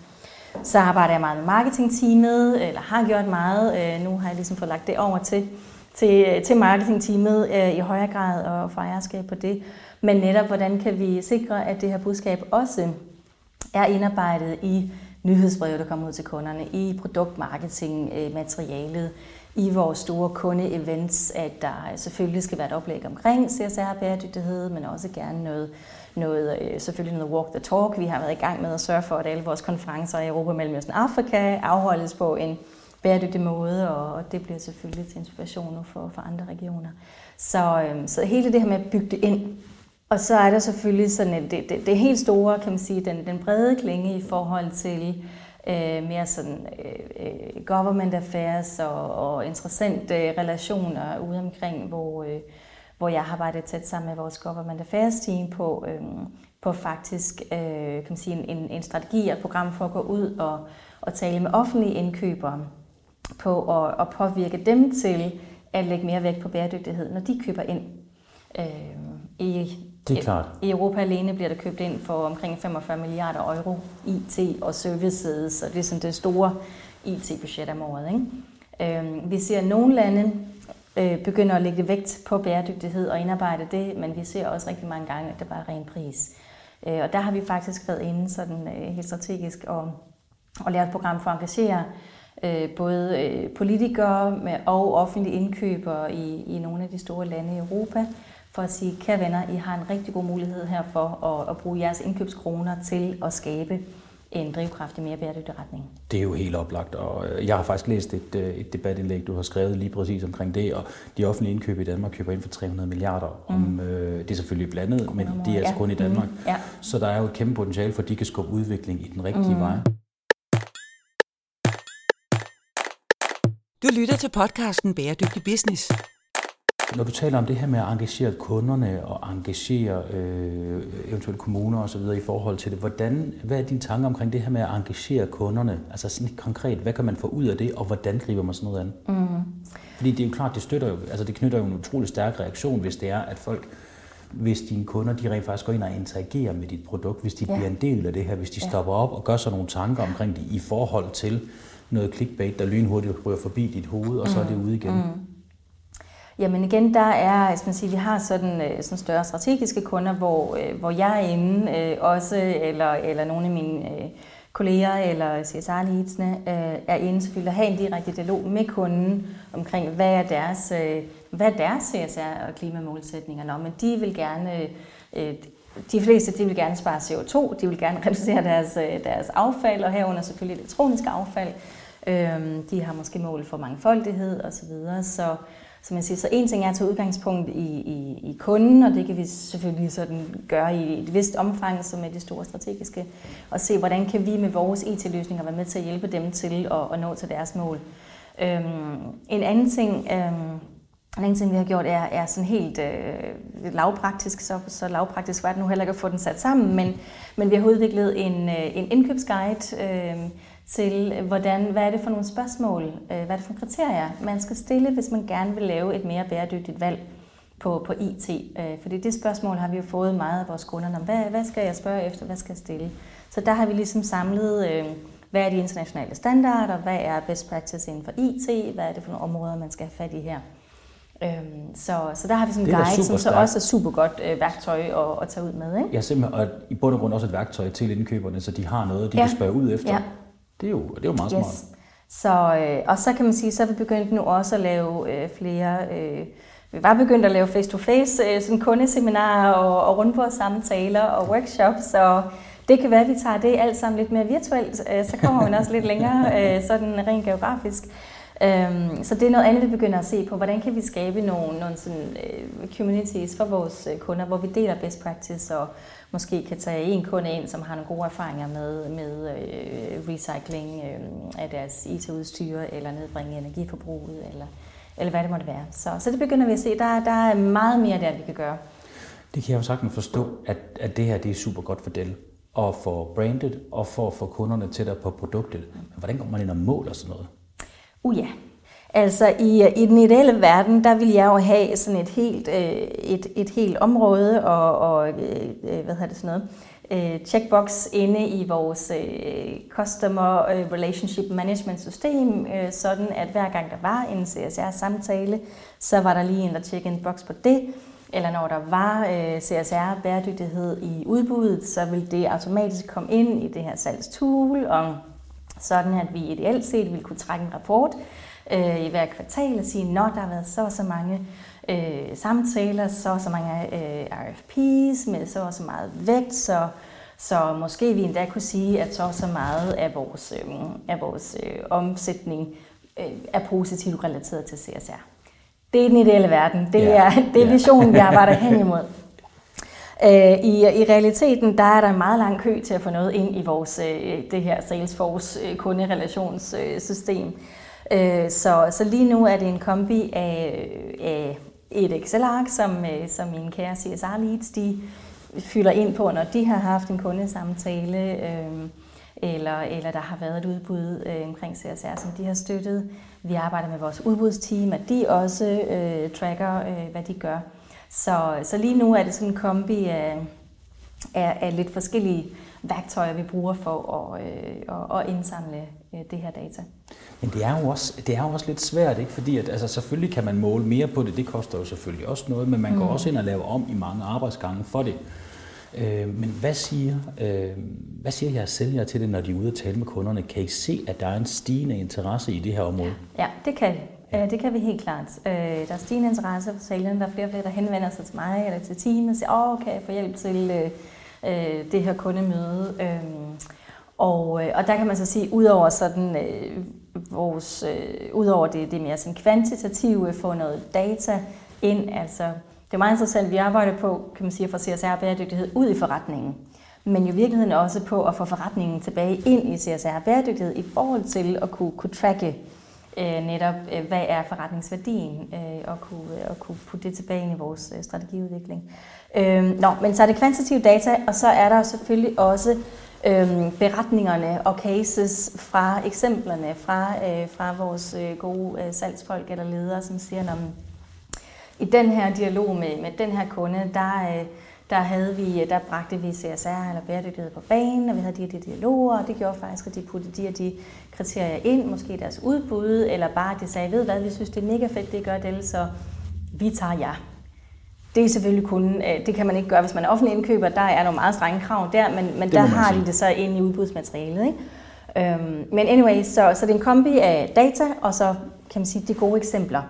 Så arbejder jeg meget med marketingteamet, eller har gjort meget. Øh, nu har jeg ligesom fået lagt det over til, til, til marketingteamet øh, i højere grad og få ejerskab på det. Men netop, hvordan kan vi sikre, at det her budskab også er indarbejdet i nyhedsbrevet, der kommer ud til kunderne, i produktmarketingmaterialet, øh, i vores store kunde-events, at der selvfølgelig skal være et oplæg omkring CSR-bæredygtighed, men også gerne noget noget, øh, selvfølgelig noget walk the talk. Vi har været i gang med at sørge for, at alle vores konferencer i Europa, Mellemøsten og Afrika afholdes på en bæredygtig måde, og det bliver selvfølgelig til inspiration for, for andre regioner. Så, øhm, så hele det her med at bygge det ind, og så er der selvfølgelig sådan det, det, det helt store, kan man sige, den, den brede klinge i forhold til øh, mere sådan øh, øh government affairs og, og interessante øh, relationer ude omkring, hvor, øh, hvor jeg har arbejdet tæt sammen med vores Government Affairs team på, øh, på faktisk øh, kan man sige, en, en strategi og et program for at gå ud og, og tale med offentlige indkøbere på at, at påvirke dem til at lægge mere vægt på bæredygtighed, når de køber ind. Øh, i, det er klart. I Europa alene bliver der købt ind for omkring 45 milliarder euro IT og services, så det er sådan det store IT-budget om året. Ikke? Øh, vi ser nogle lande, øh, begynder at lægge vægt på bæredygtighed og indarbejde det, men vi ser også rigtig mange gange, at det bare er ren pris. Øh, og der har vi faktisk været inde sådan øh, helt strategisk og, og lavet et program for at engagere øh, både øh, politikere med, og offentlige indkøbere i, i nogle af de store lande i Europa, for at sige, kære venner, I har en rigtig god mulighed her for at, at bruge jeres indkøbskroner til at skabe en drivkraft i mere bæredygtig retning. Det er jo helt oplagt, og øh, jeg har faktisk læst et, øh, et debatindlæg, du har skrevet lige præcis omkring det, og de offentlige indkøb i Danmark køber ind for 300 milliarder. Mm. Om, øh, det er selvfølgelig blandet, men de er altså ja. kun i Danmark. Mm. Ja. Så der er jo et kæmpe potentiale for, at de kan skubbe udvikling i den rigtige mm. vej. Du lytter til podcasten Bæredygtig Business. Når du taler om det her med at engagere kunderne og engagere øh, eventuelle kommuner osv. i forhold til det, hvordan, hvad er dine tanker omkring det her med at engagere kunderne? Altså sådan konkret, hvad kan man få ud af det, og hvordan griber man sådan noget an? Mm. Fordi det er jo klart, det støtter jo, altså det knytter jo en utrolig stærk reaktion, hvis det er, at folk hvis dine kunder de rent faktisk går ind og interagerer med dit produkt, hvis de ja. bliver en del af det her, hvis de ja. stopper op og gør sig nogle tanker omkring det i forhold til noget clickbait, der lynhurtigt ryger forbi dit hoved, og så er det ude igen. Mm. Jamen igen, der er, hvis man siger, vi har sådan, øh, sådan større strategiske kunder, hvor, øh, hvor jeg er inde øh, også, eller, eller nogle af mine øh, kolleger eller CSR-leadsene er inde selvfølgelig at have en direkte dialog med kunden omkring, hvad er deres, hvad er deres CSR- og klimamålsætninger. Nå, men de vil gerne, de fleste de vil gerne spare CO2, de vil gerne (laughs) reducere deres, deres affald, og herunder selvfølgelig elektronisk affald. Øh, de har måske mål for mangfoldighed osv., så, videre. så som man siger, så en ting er at tage udgangspunkt i, i, i kunden, og det kan vi selvfølgelig sådan gøre i et vist omfang, som er det store strategiske, og se, hvordan kan vi med vores e IT-løsninger være med til at hjælpe dem til at, at nå til deres mål. Øhm, en anden ting, øhm, en anden ting, vi har gjort, er, er sådan helt øh, lavpraktisk, så, så lavpraktisk var det nu heller ikke at få den sat sammen, men, men vi har udviklet en, øh, en indkøbsguide, øh, til, hvordan, hvad er det for nogle spørgsmål, øh, hvad er det for nogle kriterier, man skal stille, hvis man gerne vil lave et mere bæredygtigt valg på, på IT. Øh, fordi det spørgsmål har vi jo fået meget af vores kunder om, hvad, hvad skal jeg spørge efter, hvad skal jeg stille? Så der har vi ligesom samlet, øh, hvad er de internationale standarder, hvad er best practice inden for IT, hvad er det for nogle områder, man skal have fat i her. Øhm, så, så der har vi sådan en guide, som så også er super godt øh, værktøj at, at tage ud med. Ikke? Ja, simpelthen, og i bund og grund også et værktøj til indkøberne, så de har noget, de ja. kan spørge ud efter. Ja. Det, er jo, det er jo meget yes. smart. Så, øh, og så kan man sige, så er vi begyndt nu også at lave øh, flere... Øh, vi var begyndt at lave face-to-face øh, sådan kundeseminarer og, og rundbordssamtaler og workshops, og det kan være, at vi tager det alt sammen lidt mere virtuelt, øh, så kommer man også lidt længere (laughs) øh, sådan rent geografisk. Øhm, så det er noget andet, vi begynder at se på. Hvordan kan vi skabe nogle, nogle sådan, øh, communities for vores øh, kunder, hvor vi deler best practice og måske kan tage en kunde ind, som har nogle gode erfaringer med, med øh, recycling øh, af deres IT-udstyr eller nedbringe energiforbruget eller, eller hvad det måtte være. Så, så det begynder vi at se. Der, der er meget mere der, vi kan gøre. Det kan jeg jo sagtens forstå, at, at det her det er super godt for Dell og for brandet og for at få kunderne tættere på produktet. Men hvordan går man ind og måler sådan noget? Uh ja. Altså i, i den ideelle verden, der vil jeg jo have sådan et helt, øh, et, et helt område og, og øh, øh hvad hedder det sådan noget, øh, checkbox inde i vores øh, Customer øh, Relationship Management system, sådan at hver gang der var en CSR-samtale, så var der lige en, der tjekkede en boks på det, eller når der var CSR-bæredygtighed i udbuddet, så vil det automatisk komme ind i det her salgstool, og sådan at vi ideelt set ville kunne trække en rapport øh, i hver kvartal og sige, når der har været så og så mange øh, samtaler, så og så mange øh, RFPs med så og så meget vægt, så, så måske vi endda kunne sige, at så og så meget af vores, øh, af vores øh, omsætning øh, er positivt relateret til CSR. Det er den ideelle verden. Det er, yeah. det er visionen, vi arbejder hen imod. Øh, I, I realiteten der er der en meget lang kø til at få noget ind i vores øh, det her Salesforce øh, kunderelationssystem. Så, så lige nu er det en kombi af, af et Excel-ark, som, som mine kære CSR-leads de fylder ind på, når de har haft en kundesamtale, øhm, eller, eller der har været et udbud omkring CSR, som de har støttet. Vi arbejder med vores udbudsteam, at de også øh, tracker, øh, hvad de gør. Så, så lige nu er det sådan en kombi af, af, af lidt forskellige værktøjer, vi bruger for at, øh, at indsamle øh, det her data. Men det er jo også, det er jo også lidt svært, ikke? fordi at, altså, selvfølgelig kan man måle mere på det, det koster jo selvfølgelig også noget, men man mm. går også ind og laver om i mange arbejdsgange for det. Øh, men hvad siger, øh, hvad siger jeres sælgere til det, når de er ude og tale med kunderne? Kan I se, at der er en stigende interesse i det her område? Ja, det kan Ja. Øh, det kan vi helt klart. Øh, der er stigende interesse for salen. Der er flere og flere, der henvender sig til mig eller til teamet og siger, åh, kan jeg få hjælp til øh, øh det her kundemøde? Øhm, og, øh, og der kan man så sige, udover sådan vores, udover det, det mere sådan kvantitative, få noget data ind, altså det er meget interessant, vi arbejder på, kan man sige, for CSR bæredygtighed ud i forretningen. Men jo i virkeligheden også på at få forretningen tilbage ind i CSR bæredygtighed i forhold til at kunne, kunne tracke øh, netop, øh, hvad er forretningsværdien, øh, og, kunne, øh, og kunne putte det tilbage ind i vores øh, strategiudvikling. Øh, nå, men så er det kvantitative data, og så er der selvfølgelig også øh, beretningerne og cases fra eksemplerne fra, øh, fra vores øh, gode øh, salgsfolk eller ledere, som siger, at i den her dialog med, med den her kunde, der, øh, der, havde vi, der bragte vi CSR eller bæredygtighed på banen, og vi havde de her de dialoger, og det gjorde faktisk, at de puttede de og de kriterier ind, måske deres udbud, eller bare at de sagde, ved hvad, vi synes, det er mega fedt, det gør det, så vi tager jer. Det er selvfølgelig kun, øh, det kan man ikke gøre, hvis man er offentlig indkøber, der er nogle meget strenge krav der, men, men der har sige. de det så ind i udbudsmaterialet. Ikke? Øhm, men anyway, så, så det er en kombi af data, og så kan man sige de gode eksempler.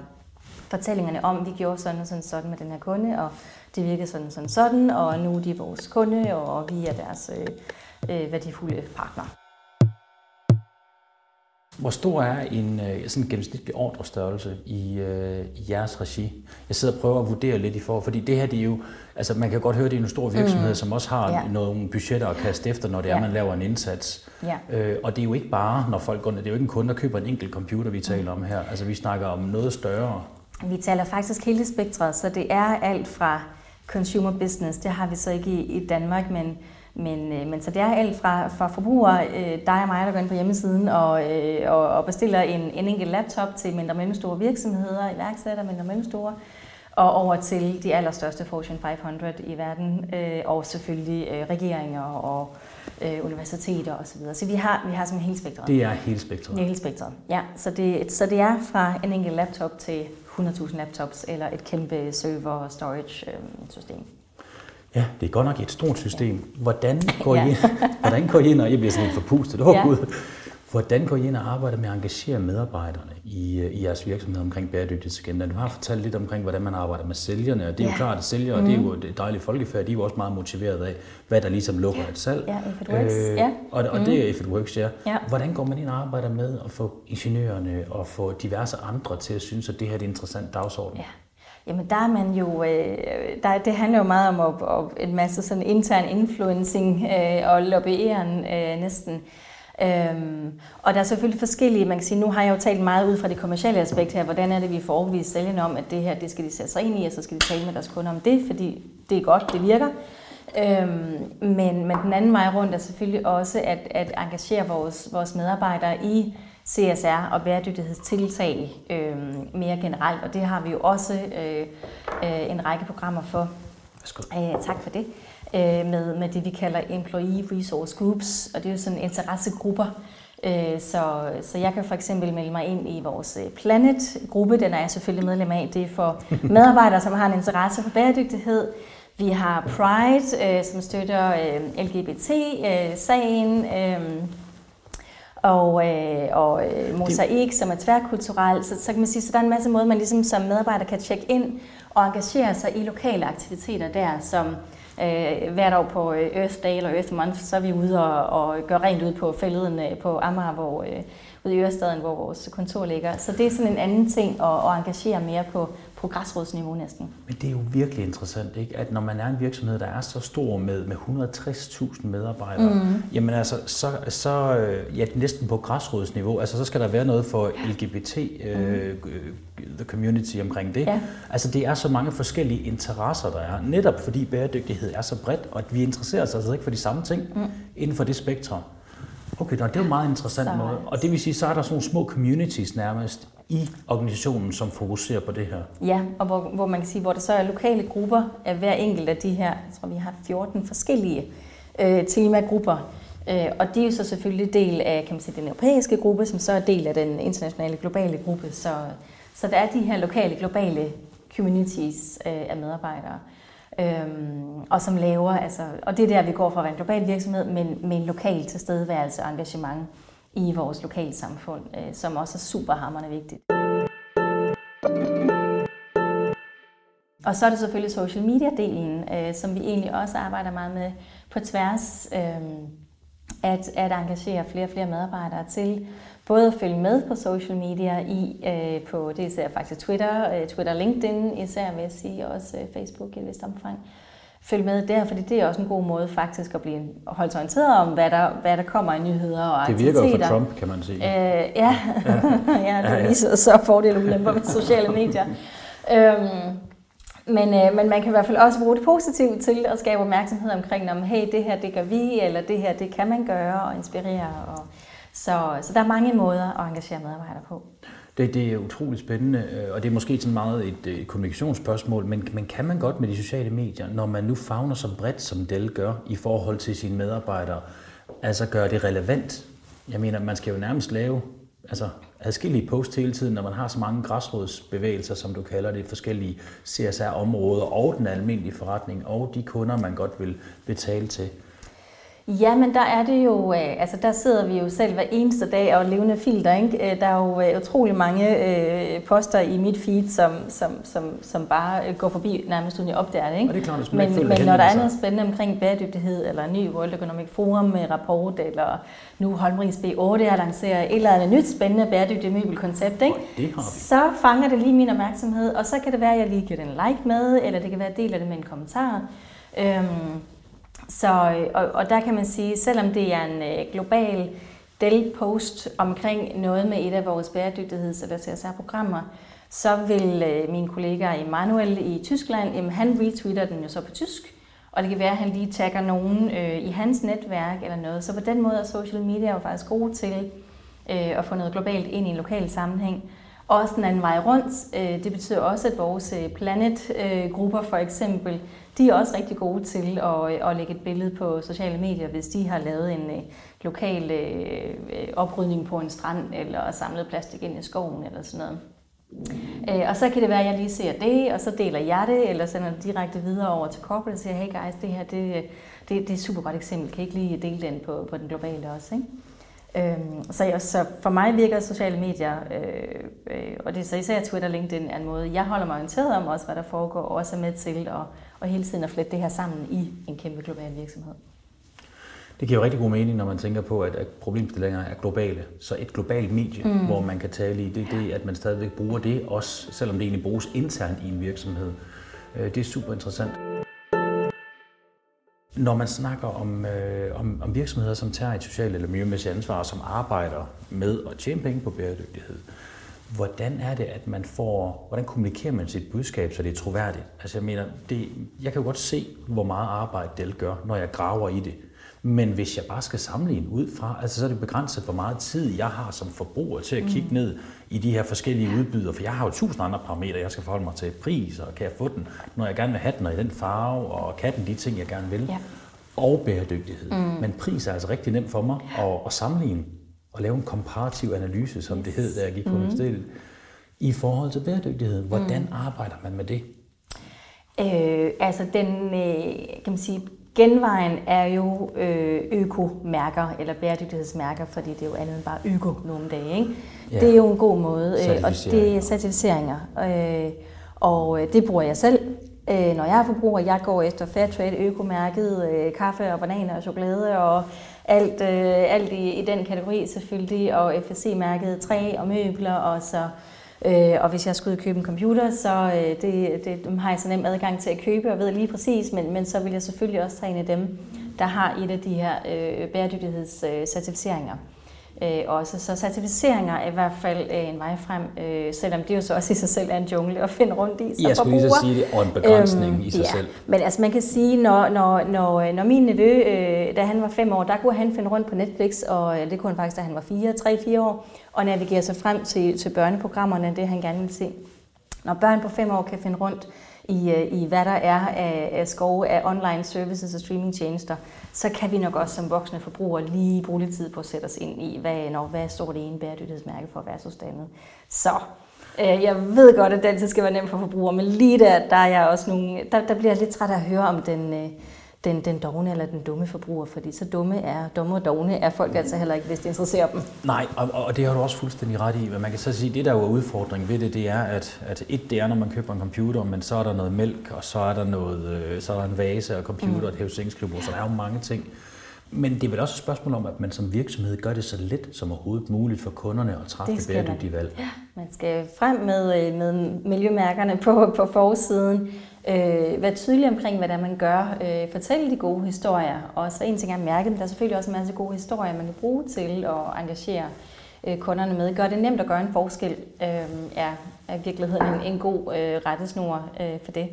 Fortællingerne om, vi gjorde sådan og sådan, sådan med den her kunde, og det virkede sådan sådan sådan, og nu er de vores kunde, og vi er deres øh, øh, værdifulde partner. Hvor stor er en øh, sådan gennemsnitlig ordrestørrelse i, øh, i jeres regi? Jeg sidder og prøver at vurdere lidt i forhold, fordi det her det er jo, altså man kan godt høre, det er en stor virksomhed, mm. som også har ja. nogle budgetter at kaste efter, når det er, ja. man laver en indsats. Ja. Øh, og det er jo ikke bare, når folk går ned, det er jo ikke en kunde, der køber en enkelt computer, vi taler mm. om her. Altså vi snakker om noget større. Vi taler faktisk hele spektret, så det er alt fra consumer business, det har vi så ikke i, i Danmark, men men, øh, men så det er alt fra, fra forbrugere, øh, dig og mig, der går ind på hjemmesiden og, øh, og, og bestiller en, en enkelt laptop til mindre og mellemstore virksomheder, iværksætter mindre og mellemstore, og over til de allerstørste Fortune 500 i verden, øh, og selvfølgelig øh, regeringer og øh, universiteter osv. Så, så vi har, vi har simpelthen hele spektret. Det er hele spektret? Det er hele spektret, ja. Så det, så det er fra en enkelt laptop til 100.000 laptops, eller et kæmpe server storage øh, system. Ja, det er godt nok et stort system. Hvordan går, (laughs) ja. I, hvordan går I ind, og jeg bliver sådan helt forpustet, oh, ja. Gud. Hvordan går I ind og arbejder med at engagere medarbejderne i, i jeres virksomhed omkring bæredygtighedsagenda? Du har fortalt lidt omkring, hvordan man arbejder med sælgerne, og det er ja. jo klart, at sælgere, mm. det er jo et dejligt folkefærd, de er jo også meget motiveret af, hvad der ligesom lukker ja. et salg. Ja, if it works. Øh, ja. Og, og mm. det er if it works, ja. ja. Hvordan går man ind og arbejder med at få ingeniørerne og få diverse andre til at synes, at det her er en interessant dagsorden? Ja. Jamen der er man jo, øh, der, det handler jo meget om at, at en masse sådan intern influencing øh, og lobbyeren øh, næsten. Øhm, og der er selvfølgelig forskellige, man kan sige, nu har jeg jo talt meget ud fra det kommercielle aspekt her, hvordan er det, vi får overbevist sælgerne om, at det her, det skal de sætte sig ind i, og så skal de tale med deres kunder om det, fordi det er godt, det virker. Øhm, men, men den anden vej rundt er selvfølgelig også at, at engagere vores, vores medarbejdere i CSR og bæredygtighedstiltag øh, mere generelt, og det har vi jo også øh, øh, en række programmer for. Æh, tak for det øh, med, med det, vi kalder Employee Resource Groups, og det er jo sådan interessegrupper. Øh, så, så jeg kan for eksempel melde mig ind i vores øh, Planet-gruppe, den er jeg selvfølgelig medlem af. Det er for (laughs) medarbejdere, som har en interesse for bæredygtighed. Vi har Pride, øh, som støtter øh, LGBT-sagen. Øh, og, øh, og øh, mosaik, som er tværkulturel. Så, så kan man sige, så der er en masse måder, man ligesom som medarbejder kan tjekke ind og engagere sig i lokale aktiviteter der, som Øh, hvert år på øh, Earth Day eller Earth Month, så er vi ude og, og gør rent ud på fælleden øh, på Amager, hvor, øh, ude i Ørestaden, hvor vores kontor ligger. Så det er sådan en anden ting at, at engagere mere på, på græsrodsniveau næsten. Men det er jo virkelig interessant, ikke? at når man er en virksomhed, der er så stor med, med 160.000 medarbejdere, mm. jamen altså, så, så ja, næsten på græsrodsniveau, altså så skal der være noget for LGBT øh, mm. the community omkring det. Ja. Altså det er så mange forskellige interesser, der er, netop fordi bæredygtighed er så bredt, og at vi interesserer os altså ikke for de samme ting mm. inden for det spektrum. Okay, det er jo en meget interessant så... måde. Og det vil sige, så er der sådan nogle små communities nærmest i organisationen, som fokuserer på det her. Ja, og hvor, hvor man kan sige, hvor der så er lokale grupper af hver enkelt af de her, jeg tror vi har 14 forskellige øh, temagrupper. Øh, og de er jo så selvfølgelig del af kan man sige, den europæiske gruppe, som så er del af den internationale globale gruppe. Så, så der er de her lokale, globale communities øh, af medarbejdere. Øhm, og som laver, altså, og det er der, vi går fra at være en global virksomhed, men med en lokal tilstedeværelse og engagement i vores lokalsamfund, øh, som også er super hammerende vigtigt. Og så er det selvfølgelig social media-delen, øh, som vi egentlig også arbejder meget med på tværs, øh, at, at engagere flere og flere medarbejdere til både at følge med på social media i øh, på det især faktisk Twitter, øh, Twitter LinkedIn især vil jeg sige, og også øh, Facebook i et vist omfang. Følg med der, fordi det er også en god måde faktisk at blive holdt orienteret om, hvad der, hvad der kommer i nyheder og Det virker jo for Trump, kan man sige. Øh, ja. (laughs) ja. ja, det er lige så, så fordele og ulemper med sociale medier. øhm, men, øh, men man kan i hvert fald også bruge det positivt til at skabe opmærksomhed omkring, om hey, det her det gør vi, eller det her det kan man gøre og inspirere. Og, så, så der er mange måder at engagere medarbejdere på. Det, det er utroligt spændende, øh, og det er måske sådan meget et, øh, et kommunikationsspørgsmål, men, men kan man godt med de sociale medier, når man nu fagner så bredt, som Dell gør, i forhold til sine medarbejdere, altså gøre det relevant? Jeg mener, man skal jo nærmest lave altså, adskillige posts hele tiden, når man har så mange græsrodsbevægelser, som du kalder det, forskellige CSR-områder og den almindelige forretning, og de kunder, man godt vil betale til. Ja, men der er det jo, øh, altså der sidder vi jo selv hver eneste dag og levende filter, ikke? Øh, der er jo øh, utrolig mange øh, poster i mit feed, som, som, som, som bare går forbi nærmest uden jeg opdager det, ikke? Og det er klart, men, men når der er noget spændende omkring bæredygtighed, eller en ny World Economic Forum med rapport, eller nu Holmrigs B8 er lanceret et eller andet nyt spændende bæredygtigt møbelkoncept, ikke? Det har vi. Så fanger det lige min opmærksomhed, og så kan det være, at jeg lige giver den en like med, eller det kan være, at jeg deler det med en kommentar. Øhm, så, øh, og, og der kan man sige, selvom det er en øh, global Dell-post omkring noget med et af vores bæredygtigheds- eller CSR-programmer, så vil øh, min kollega Emanuel i Tyskland, jamen, han retweeter den jo så på tysk, og det kan være, at han lige tagger nogen øh, i hans netværk eller noget. Så på den måde er social media jo faktisk gode til øh, at få noget globalt ind i en lokal sammenhæng. også den anden vej rundt. Øh, det betyder også, at vores øh, Planet-grupper for eksempel, de er også rigtig gode til at, at lægge et billede på sociale medier, hvis de har lavet en øh, lokal øh, oprydning på en strand, eller samlet plastik ind i skoven, eller sådan noget. Øh, og så kan det være, at jeg lige ser det, og så deler jeg det, eller sender det direkte videre over til corporate og siger, hey guys, det her det, det, det er et super godt eksempel. Kan I ikke lige dele den på, på den globale også? Ikke? Øhm, så, så for mig virker sociale medier, øh, øh, og det er så især Twitter og LinkedIn, er en måde, jeg holder mig orienteret om også, hvad der foregår, og også er med til at, og hele tiden at flette det her sammen i en kæmpe global virksomhed. Det giver jo rigtig god mening, når man tænker på, at, at problemstillinger er globale. Så et globalt medie, mm. hvor man kan tale i, det er det, at man stadigvæk bruger det, også selvom det egentlig bruges internt i en virksomhed. Øh, det er super interessant. Når man snakker om, øh, om, om virksomheder, som tager et socialt eller miljømæssigt ansvar, som arbejder med at tjene penge på bæredygtighed, hvordan er det, at man får, hvordan kommunikerer man sit budskab, så det er troværdigt? Altså jeg mener, det, jeg kan jo godt se, hvor meget arbejde Dell gør, når jeg graver i det. Men hvis jeg bare skal sammenligne ud fra, altså så er det begrænset, hvor meget tid jeg har som forbruger til at kigge mm. ned i de her forskellige udbydere, for jeg har jo tusind andre parametre, jeg skal forholde mig til. Pris, og kan jeg få den, når jeg gerne vil have den, og i den farve, og kan den de ting, jeg gerne vil. Ja. Og bæredygtighed. Mm. Men pris er altså rigtig nemt for mig at, at sammenligne og lave en komparativ analyse, som yes. det hed, da jeg gik på mm. universitetet, i forhold til bæredygtighed. Hvordan mm. arbejder man med det? Øh, altså den, øh, kan man sige, Genvejen er jo øh, økomærker eller bæredygtighedsmærker, fordi det er jo andet end bare øko nogle dage. Ikke? Ja. Det er jo en god måde, øh, og det er certificeringer. Øh, og øh, det bruger jeg selv, øh, når jeg er forbruger. Jeg går efter Fairtrade, økomærket, øh, kaffe og bananer og chokolade og alt, øh, alt i, i den kategori selvfølgelig, og FSC-mærket træ og møbler og så Øh, og hvis jeg skulle købe en computer, så øh, det, det, dem har jeg så nem adgang til at købe og ved lige præcis, men, men så vil jeg selvfølgelig også tage en af dem, der har et af de her øh, bæredygtighedscertificeringer. Øh, også. Så certificeringer er i hvert fald øh, en vej frem, øh, selvom det jo så også i sig selv er en jungle at finde rundt i som Jeg skulle lige så sige det, og en begrænsning øhm, i sig ja. selv. Men altså man kan sige, når, når, når, når min nevø, øh, da han var fem år, der kunne han finde rundt på Netflix, og det kunne han faktisk, da han var fire, tre, fire år, og navigere sig frem til, til børneprogrammerne, det han gerne vil se. Når børn på fem år kan finde rundt øh, i øh, i hvad der er af, af skove af online services og streamingtjenester, så kan vi nok også som voksne forbrugere lige bruge lidt tid på at sætte os ind i, hvad, når, hvad står det ene bæredygtighedsmærke for versus det andet. Så øh, jeg ved godt, at det altid skal være nemt for forbrugere, men lige der, der er jeg også nogle, der, der bliver jeg lidt træt af at høre om den, øh, den, den dogne eller den dumme forbruger, fordi så dumme er dumme og dogne er folk altså heller ikke, hvis det interesserer dem. Nej, og, og det har du også fuldstændig ret i. Men man kan så sige, det der er udfordring ved det, det er, at, at et, det er, når man køber en computer, men så er der noget mælk, og så er der, noget, øh, så er der en vase og computer mm. og et så der er jo mange ting. Men det er vel også et spørgsmål om, at man som virksomhed gør det så let som overhovedet muligt for kunderne at træffe det, det bæredygtige valg. Ja, man skal frem med, øh, med miljømærkerne på, på forsiden. Øh, være tydelig omkring, hvad det er, man gør. Øh, fortælle de gode historier. Og så en ting er at mærke dem, der er selvfølgelig også en masse gode historier, man kan bruge til at engagere øh, kunderne med. Gør det nemt at gøre en forskel, øh, er, er i virkeligheden en, en god øh, rettesnor øh, for det.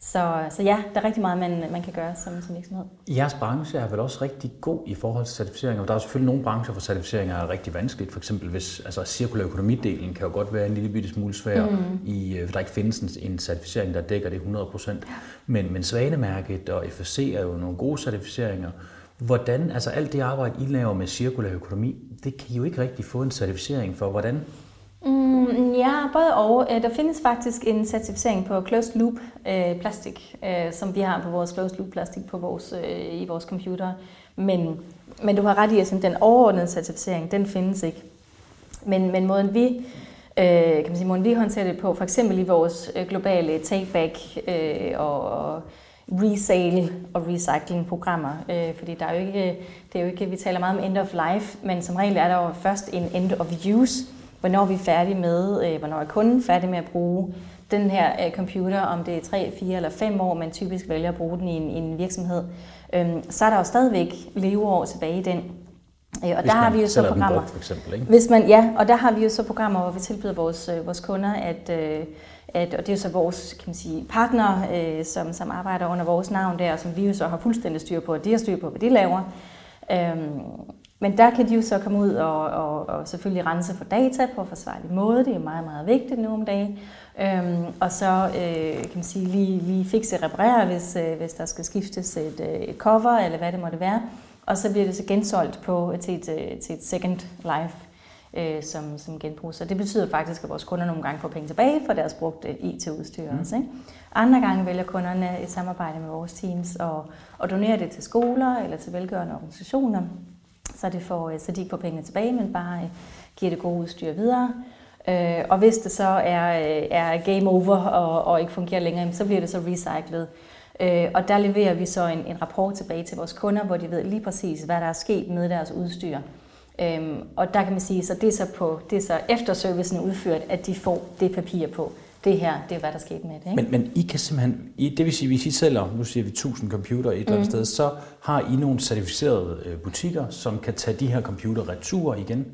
Så, så ja, der er rigtig meget, man, man kan gøre som, som virksomhed. Jeres branche er vel også rigtig god i forhold til certificeringer. Der er selvfølgelig nogle brancher, hvor certificeringer er rigtig vanskeligt. For eksempel hvis altså cirkulær økonomidelen kan jo godt være en lille bitte smule svær, mm. i, øh, der ikke findes en, en certificering, der dækker det 100%. Ja. Men, men Svanemærket og FSC er jo nogle gode certificeringer. Hvordan, altså alt det arbejde, I laver med cirkulær økonomi, det kan I jo ikke rigtig få en certificering for. Hvordan Mm, ja, både og. Øh, der findes faktisk en certificering på closed loop øh, plastik, øh, som vi har på vores closed loop plastik på vores, øh, i vores computer. Men, men du har ret i, at den overordnede certificering, den findes ikke. Men, men måden vi øh, kan man sige, måden vi håndterer det på, for eksempel i vores øh, globale take-back øh, og resale og recycling programmer, øh, fordi der er jo ikke, det er jo ikke, vi taler meget om end of life, men som regel er der jo først en end of use, hvornår vi er færdige med, øh, hvornår er kunden færdig med at bruge den her øh, computer, om det er 3, 4 eller 5 år, man typisk vælger at bruge den i en, i en virksomhed, øhm, så er der jo stadigvæk leveår tilbage i den. Øh, og Hvis der har vi jo så programmer. Brugt, for eksempel, ikke? Hvis man, ja, og der har vi jo så programmer, hvor vi tilbyder vores, øh, vores kunder, at, øh, at, og det er jo så vores kan man sige, partner, øh, som, som arbejder under vores navn der, som vi jo så har fuldstændig styr på, og de har styr på, hvad de laver. Øhm, men der kan de jo så komme ud og, og, og selvfølgelig rense for data på en forsvarlig måde. Det er meget, meget vigtigt nu om dagen. Øhm, og så øh, kan man sige, lige, lige fikse reparere, hvis, øh, hvis der skal skiftes et, øh, et cover, eller hvad det måtte være. Og så bliver det så gensolgt på, til, et, øh, til et second life øh, som, som genbrug. Så det betyder faktisk, at vores kunder nogle gange får penge tilbage for deres brugte IT-udstyr mm. også. Ikke? Andre gange vælger kunderne et samarbejde med vores teams og, og donerer det til skoler eller til velgørende organisationer, så, det får, øh, så de ikke får pengene tilbage, men bare øh, giver det gode udstyr videre. Øh, og hvis det så er, øh, er game over og, og ikke fungerer længere, så bliver det så recyclet. Øh, og der leverer vi så en, en rapport tilbage til vores kunder, hvor de ved lige præcis, hvad der er sket med deres udstyr. Øhm, og der kan man sige, så det er så, på, det er så efter servicen er udført, at de får det papir på. Det her, det er hvad der skete med det. Ikke? Men, men I kan simpelthen, I, det vil sige, hvis I sælger, nu siger vi 1000 computer et eller andet mm. sted, så har I nogle certificerede øh, butikker, som kan tage de her computer retur igen?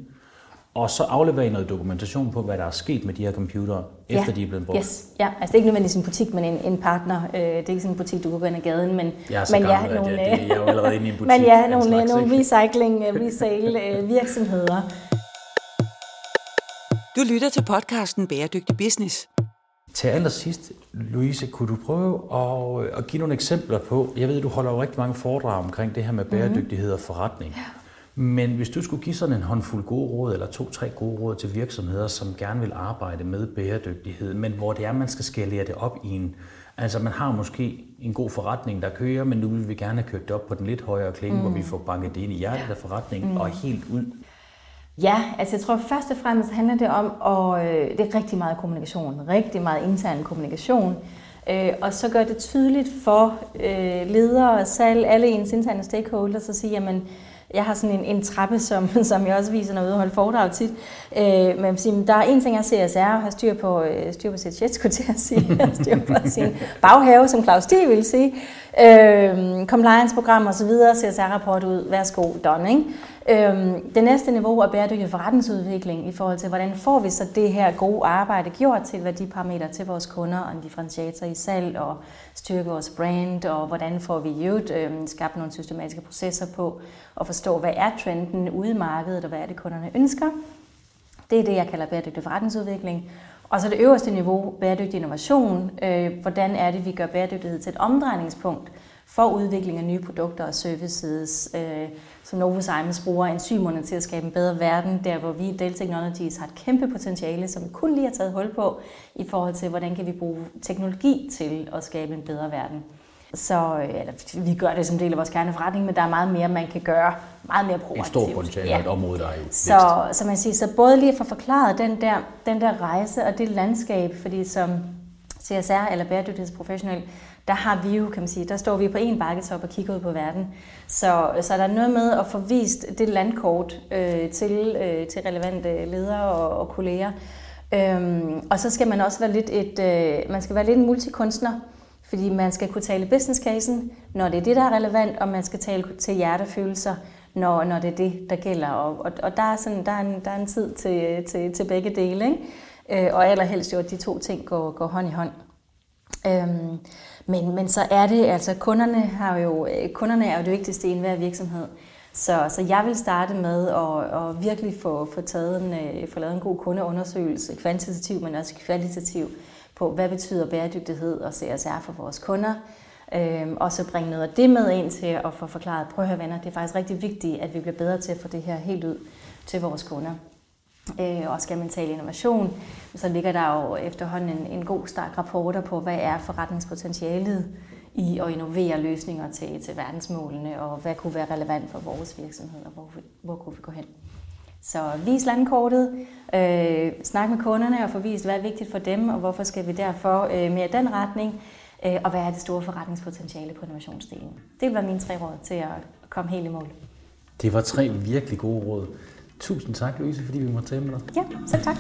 og så afleverer I noget dokumentation på, hvad der er sket med de her computere, efter ja. de er blevet brugt. Yes. Ja, altså det er ikke nødvendigvis en butik, men en, en partner. Øh, det er ikke sådan en butik, du kan gå ind ad gaden, men, jeg er men gammel, ja, nogle, jeg, jeg er jo allerede inde i en (laughs) butik. Men ja, nogle, slags, nogle recycling, øh, resale øh, virksomheder. Du lytter til podcasten Bæredygtig Business. Til allersidst, Louise, kunne du prøve at, at give nogle eksempler på, jeg ved, du holder jo rigtig mange foredrag omkring det her med mhm. bæredygtighed og forretning. Ja. Men hvis du skulle give sådan en håndfuld gode råd, eller to-tre gode råd til virksomheder, som gerne vil arbejde med bæredygtighed, men hvor det er, man skal skalere det op i en... Altså man har måske en god forretning, der kører, men nu vil vi gerne have kørt det op på den lidt højere klinge, mm. hvor vi får banket det ind i hjertet af forretningen mm. og helt ud. Ja, altså jeg tror først og fremmest handler det om, og øh, det er rigtig meget kommunikation, rigtig meget intern kommunikation, øh, og så gør det tydeligt for øh, ledere, salg, alle ens interne stakeholders at sige, jamen jeg har sådan en, en trappe, som, (laughs) som jeg også viser, når jeg holder foredrag tit. Øh, men sige, der er en ting, jeg ser CSR, og har styr på, øh, styr på sit jet, skulle til at sige. (laughs) styr på sin baghave, som Claus D. vil sige. Øh, compliance-program og så videre, CSR-rapport ud, værsgo, done. Ikke? Øhm, det næste niveau er bæredygtig forretningsudvikling i forhold til, hvordan får vi så det her gode arbejde gjort til værdiparameter til vores kunder og en differentiator i salg og styrke vores brand, og hvordan får vi jo øhm, skabt nogle systematiske processer på og forstå, hvad er trenden ude i markedet, og hvad er det, kunderne ønsker. Det er det, jeg kalder bæredygtig forretningsudvikling. Og så det øverste niveau, bæredygtig innovation. Øh, hvordan er det, vi gør bæredygtighed til et omdrejningspunkt for udvikling af nye produkter og services, øh, som Novus Simons bruger enzymerne til at skabe en bedre verden, der hvor vi i Dell Technologies har et kæmpe potentiale, som vi kun lige har taget hul på, i forhold til, hvordan kan vi bruge teknologi til at skabe en bedre verden. Så øh, eller, vi gør det som del af vores kerneforretning, men der er meget mere, man kan gøre, meget mere proaktivt. Et stort potentiale ja. et område, der er i så, så man siger, så både lige at få forklaret den der, den der rejse og det landskab, fordi som CSR eller bæredygtighedsprofessionel, der har vi jo, kan man sige, der står vi på en bakketop og kigger ud på verden. Så, så der er noget med at få vist det landkort øh, til, øh, til relevante ledere og, og kolleger. Øhm, og så skal man også være lidt et, øh, man skal være lidt en multikunstner, fordi man skal kunne tale business casen, når det er det, der er relevant, og man skal tale til hjertefølelser, når, når det er det, der gælder. Og, og, og der, er sådan, der, er en, der er en tid til, øh, til, til begge dele, ikke? Øh, og allerhelst jo, at de to ting går, går hånd i hånd. Øhm, men, men så er det, altså kunderne, har jo, øh, kunderne er jo det vigtigste i enhver virksomhed. Så, så jeg vil starte med at, at virkelig få, få, taget en, øh, få lavet en god kundeundersøgelse, kvantitativ, men også kvalitativ, på hvad betyder bæredygtighed og CSR for vores kunder. Øhm, og så bringe noget af det med ind til at få forklaret, prøv at høre venner, det er faktisk rigtig vigtigt, at vi bliver bedre til at få det her helt ud til vores kunder øh, og skal mental innovation, så ligger der jo efterhånden en, en god stak rapporter på, hvad er forretningspotentialet i at innovere løsninger til, til verdensmålene, og hvad kunne være relevant for vores virksomhed, og hvor, hvor kunne vi gå hen. Så vis landkortet, øh, snak med kunderne og få vist, hvad er vigtigt for dem, og hvorfor skal vi derfor øh, mere den retning, øh, og hvad er det store forretningspotentiale på innovationsdelen. Det vil være mine tre råd til at komme helt i mål. Det var tre virkelig gode råd. Tusind tak, Louise, fordi vi måtte tale med dig. Ja, selv tak.